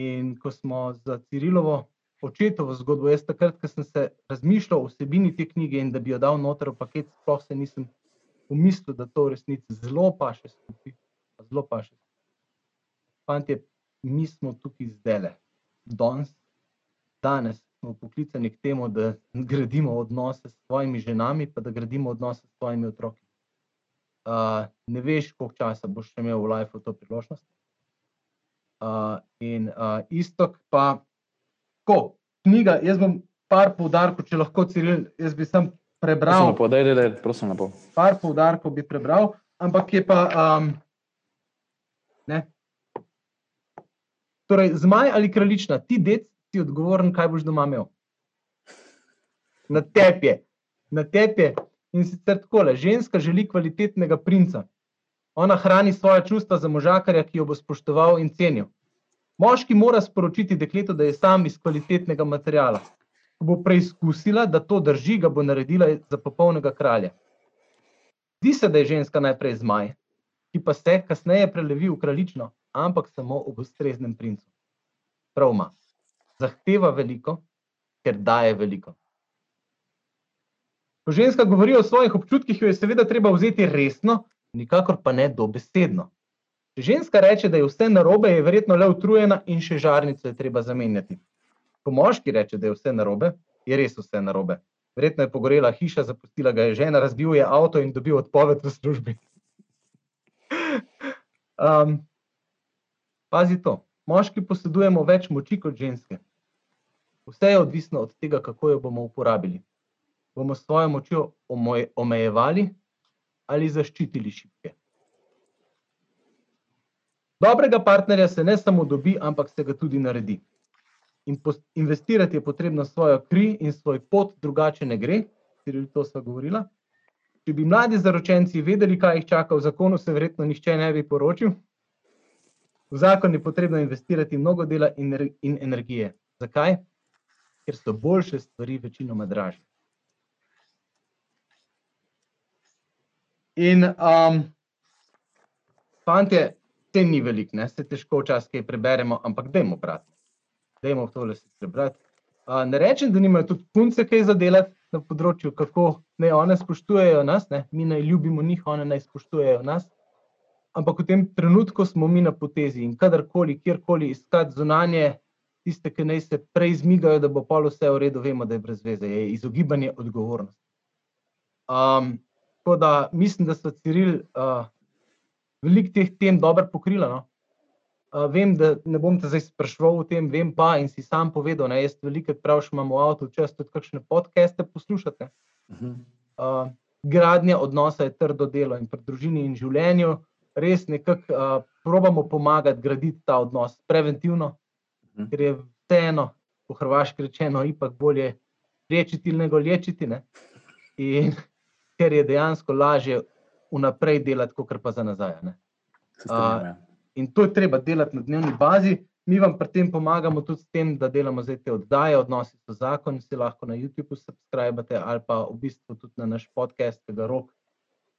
In ko smo za Cirilovo očetovo zgodbo, jaz takrat, ko sem se razmišljal o vsebini te knjige in da bi jo dal noter v paket, sploh se nisem pomislil, da to v resnici zelo paše skupaj. Zelo paše. Fantje, mi smo tukaj zdaj, danes, danes smo poklicani k temu, da gradimo odnose s svojimi ženami, pa da gradimo odnose s svojimi otroki. Uh, ne veš, koliko časa boš imel v lifeu to priložnost. Uh, in uh, istok pa, ko knjiga, jaz bom par poudarkov, če lahko, Ciril, jaz bi sem prebral. Prosim, da je prosim, lepo. Par poudarkov bi prebral, ampak je pa. Um, torej, zmaj ali kraljična, ti dec si odgovoren, kaj boš doma imel. Na tebi, na tebi. In sicer tako, ženska želi kvalitetnega princa. Ona hrani svoje čustva za možakarja, ki jo bo spoštoval in cenil. Moški mora sporočiti dekletu, da je sam iz kvalitetnega materijala ko bo preizkusila, da to drži, ga bo naredila za popolnega kralja. Zdi se, da je ženska najprej zmaj, ki pa se kasneje prelevi v kraljično, ampak samo v ustreznem princu. Prav ima. Zahteva veliko, ker daje veliko. Ko ženska govori o svojih občutkih, jo je seveda treba vzeti resno, nikakor pa ne dobesedno. Če ženska reče, da je vse narobe, je verjetno le utrujena in še žarnico je treba zamenjati ko moški reče, da je vse narobe, je res vse narobe. Verjetno je pogorela hiša, zapustila ga je žena, razbil je avto in dobil odpoved v službi. um, pazi to. Moški posedujemo več moči kot ženske. Vse je odvisno od tega, kako jo bomo uporabili. Bomo svojo močjo omejevali ali zaščitili šibke. Dobrega partnerja se ne samo dobi, ampak se ga tudi naredi in investirati je potrebno svojo kri in svoj pot, drugače ne gre, ker je to sva govorila. če bi mladi zaročenci vedeli, kaj jih čaka v zakonu, se verjetno nihče ne bi poročil. V zakon je potrebno investirati mnogo dela in, energije. Zakaj? Ker so boljše stvari večinoma dražje. In, um, fantje, te ni veliko, ne se težko včasih kaj preberemo, ampak dajmo brati. Dajmo v tole se prebrati. Uh, ne rečem, da nimajo tudi punce kaj zadelati na področju, kako naj one spoštujejo nas, ne? mi naj ljubimo njih, one naj spoštujejo nas ampak v tem trenutku smo mi na potezi in kadarkoli, kjerkoli iskati zunanje, tiste, ki naj se prej zmigajo, da bo pol vse v redu, vemo, da je brez veze, je izogibanje odgovornosti. Um, tako da mislim, da so Ciril uh, veliko teh tem dobro pokrila. No? Uh, vem, da ne bom te zdaj sprašval o tem, vem pa in si sam povedal, da jaz veliko praviš, imam v avtu čas tudi kakšne podcaste poslušate. Uh, gradnja odnosa je trdo delo in pri družini in življenju res nekako uh, probamo pomagati graditi ta odnos preventivno, mhm. ker je vseeno, po hrvaški rečeno, ipak bolje rečiti nego lečiti. Ne? In ker je dejansko lažje vnaprej delati, kot pa za nazaj. Uh, in to je treba delati na dnevni bazi. Mi vam pri tem pomagamo tudi s tem, da delamo zdaj te oddaje, odnosi so zakon, si lahko na YouTubu subskrbite ali pa v bistvu tudi na naš podcast, ki ga rok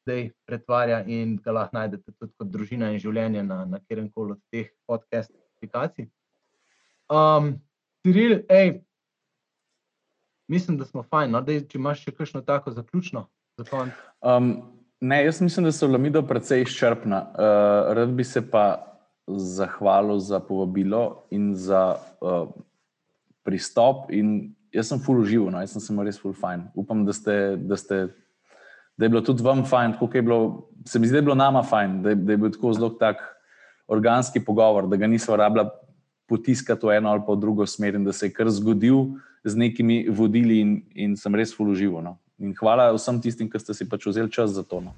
zdaj pretvarja in ga lahko najdete tudi kot družina in življenje na, na kjerem koli od teh podcast aplikacij. Um, Ciril, ej, mislim, da smo fajn. No? Dej, če imaš še kakšno tako zaključno? Um, ne, jaz mislim, da so lamido precej izčrpna. Uh, rad bi se pa zahvalil za povabilo in za uh, pristop. In jaz sem full užival, no? jaz sem se res full fajn. Upam, da ste. Da ste da je bilo tudi vam fajn, kako je bilo, se mi zdi, da je bilo nama fajn, da je, da je bil tako zelo tak organski pogovor, da ga nismo rabila potiskati v eno ali pa v drugo smer in da se je kar zgodil z nekimi vodili in, in sem res fuluživo. No. In hvala vsem tistim, ki ste si pač vzeli čas za to. No.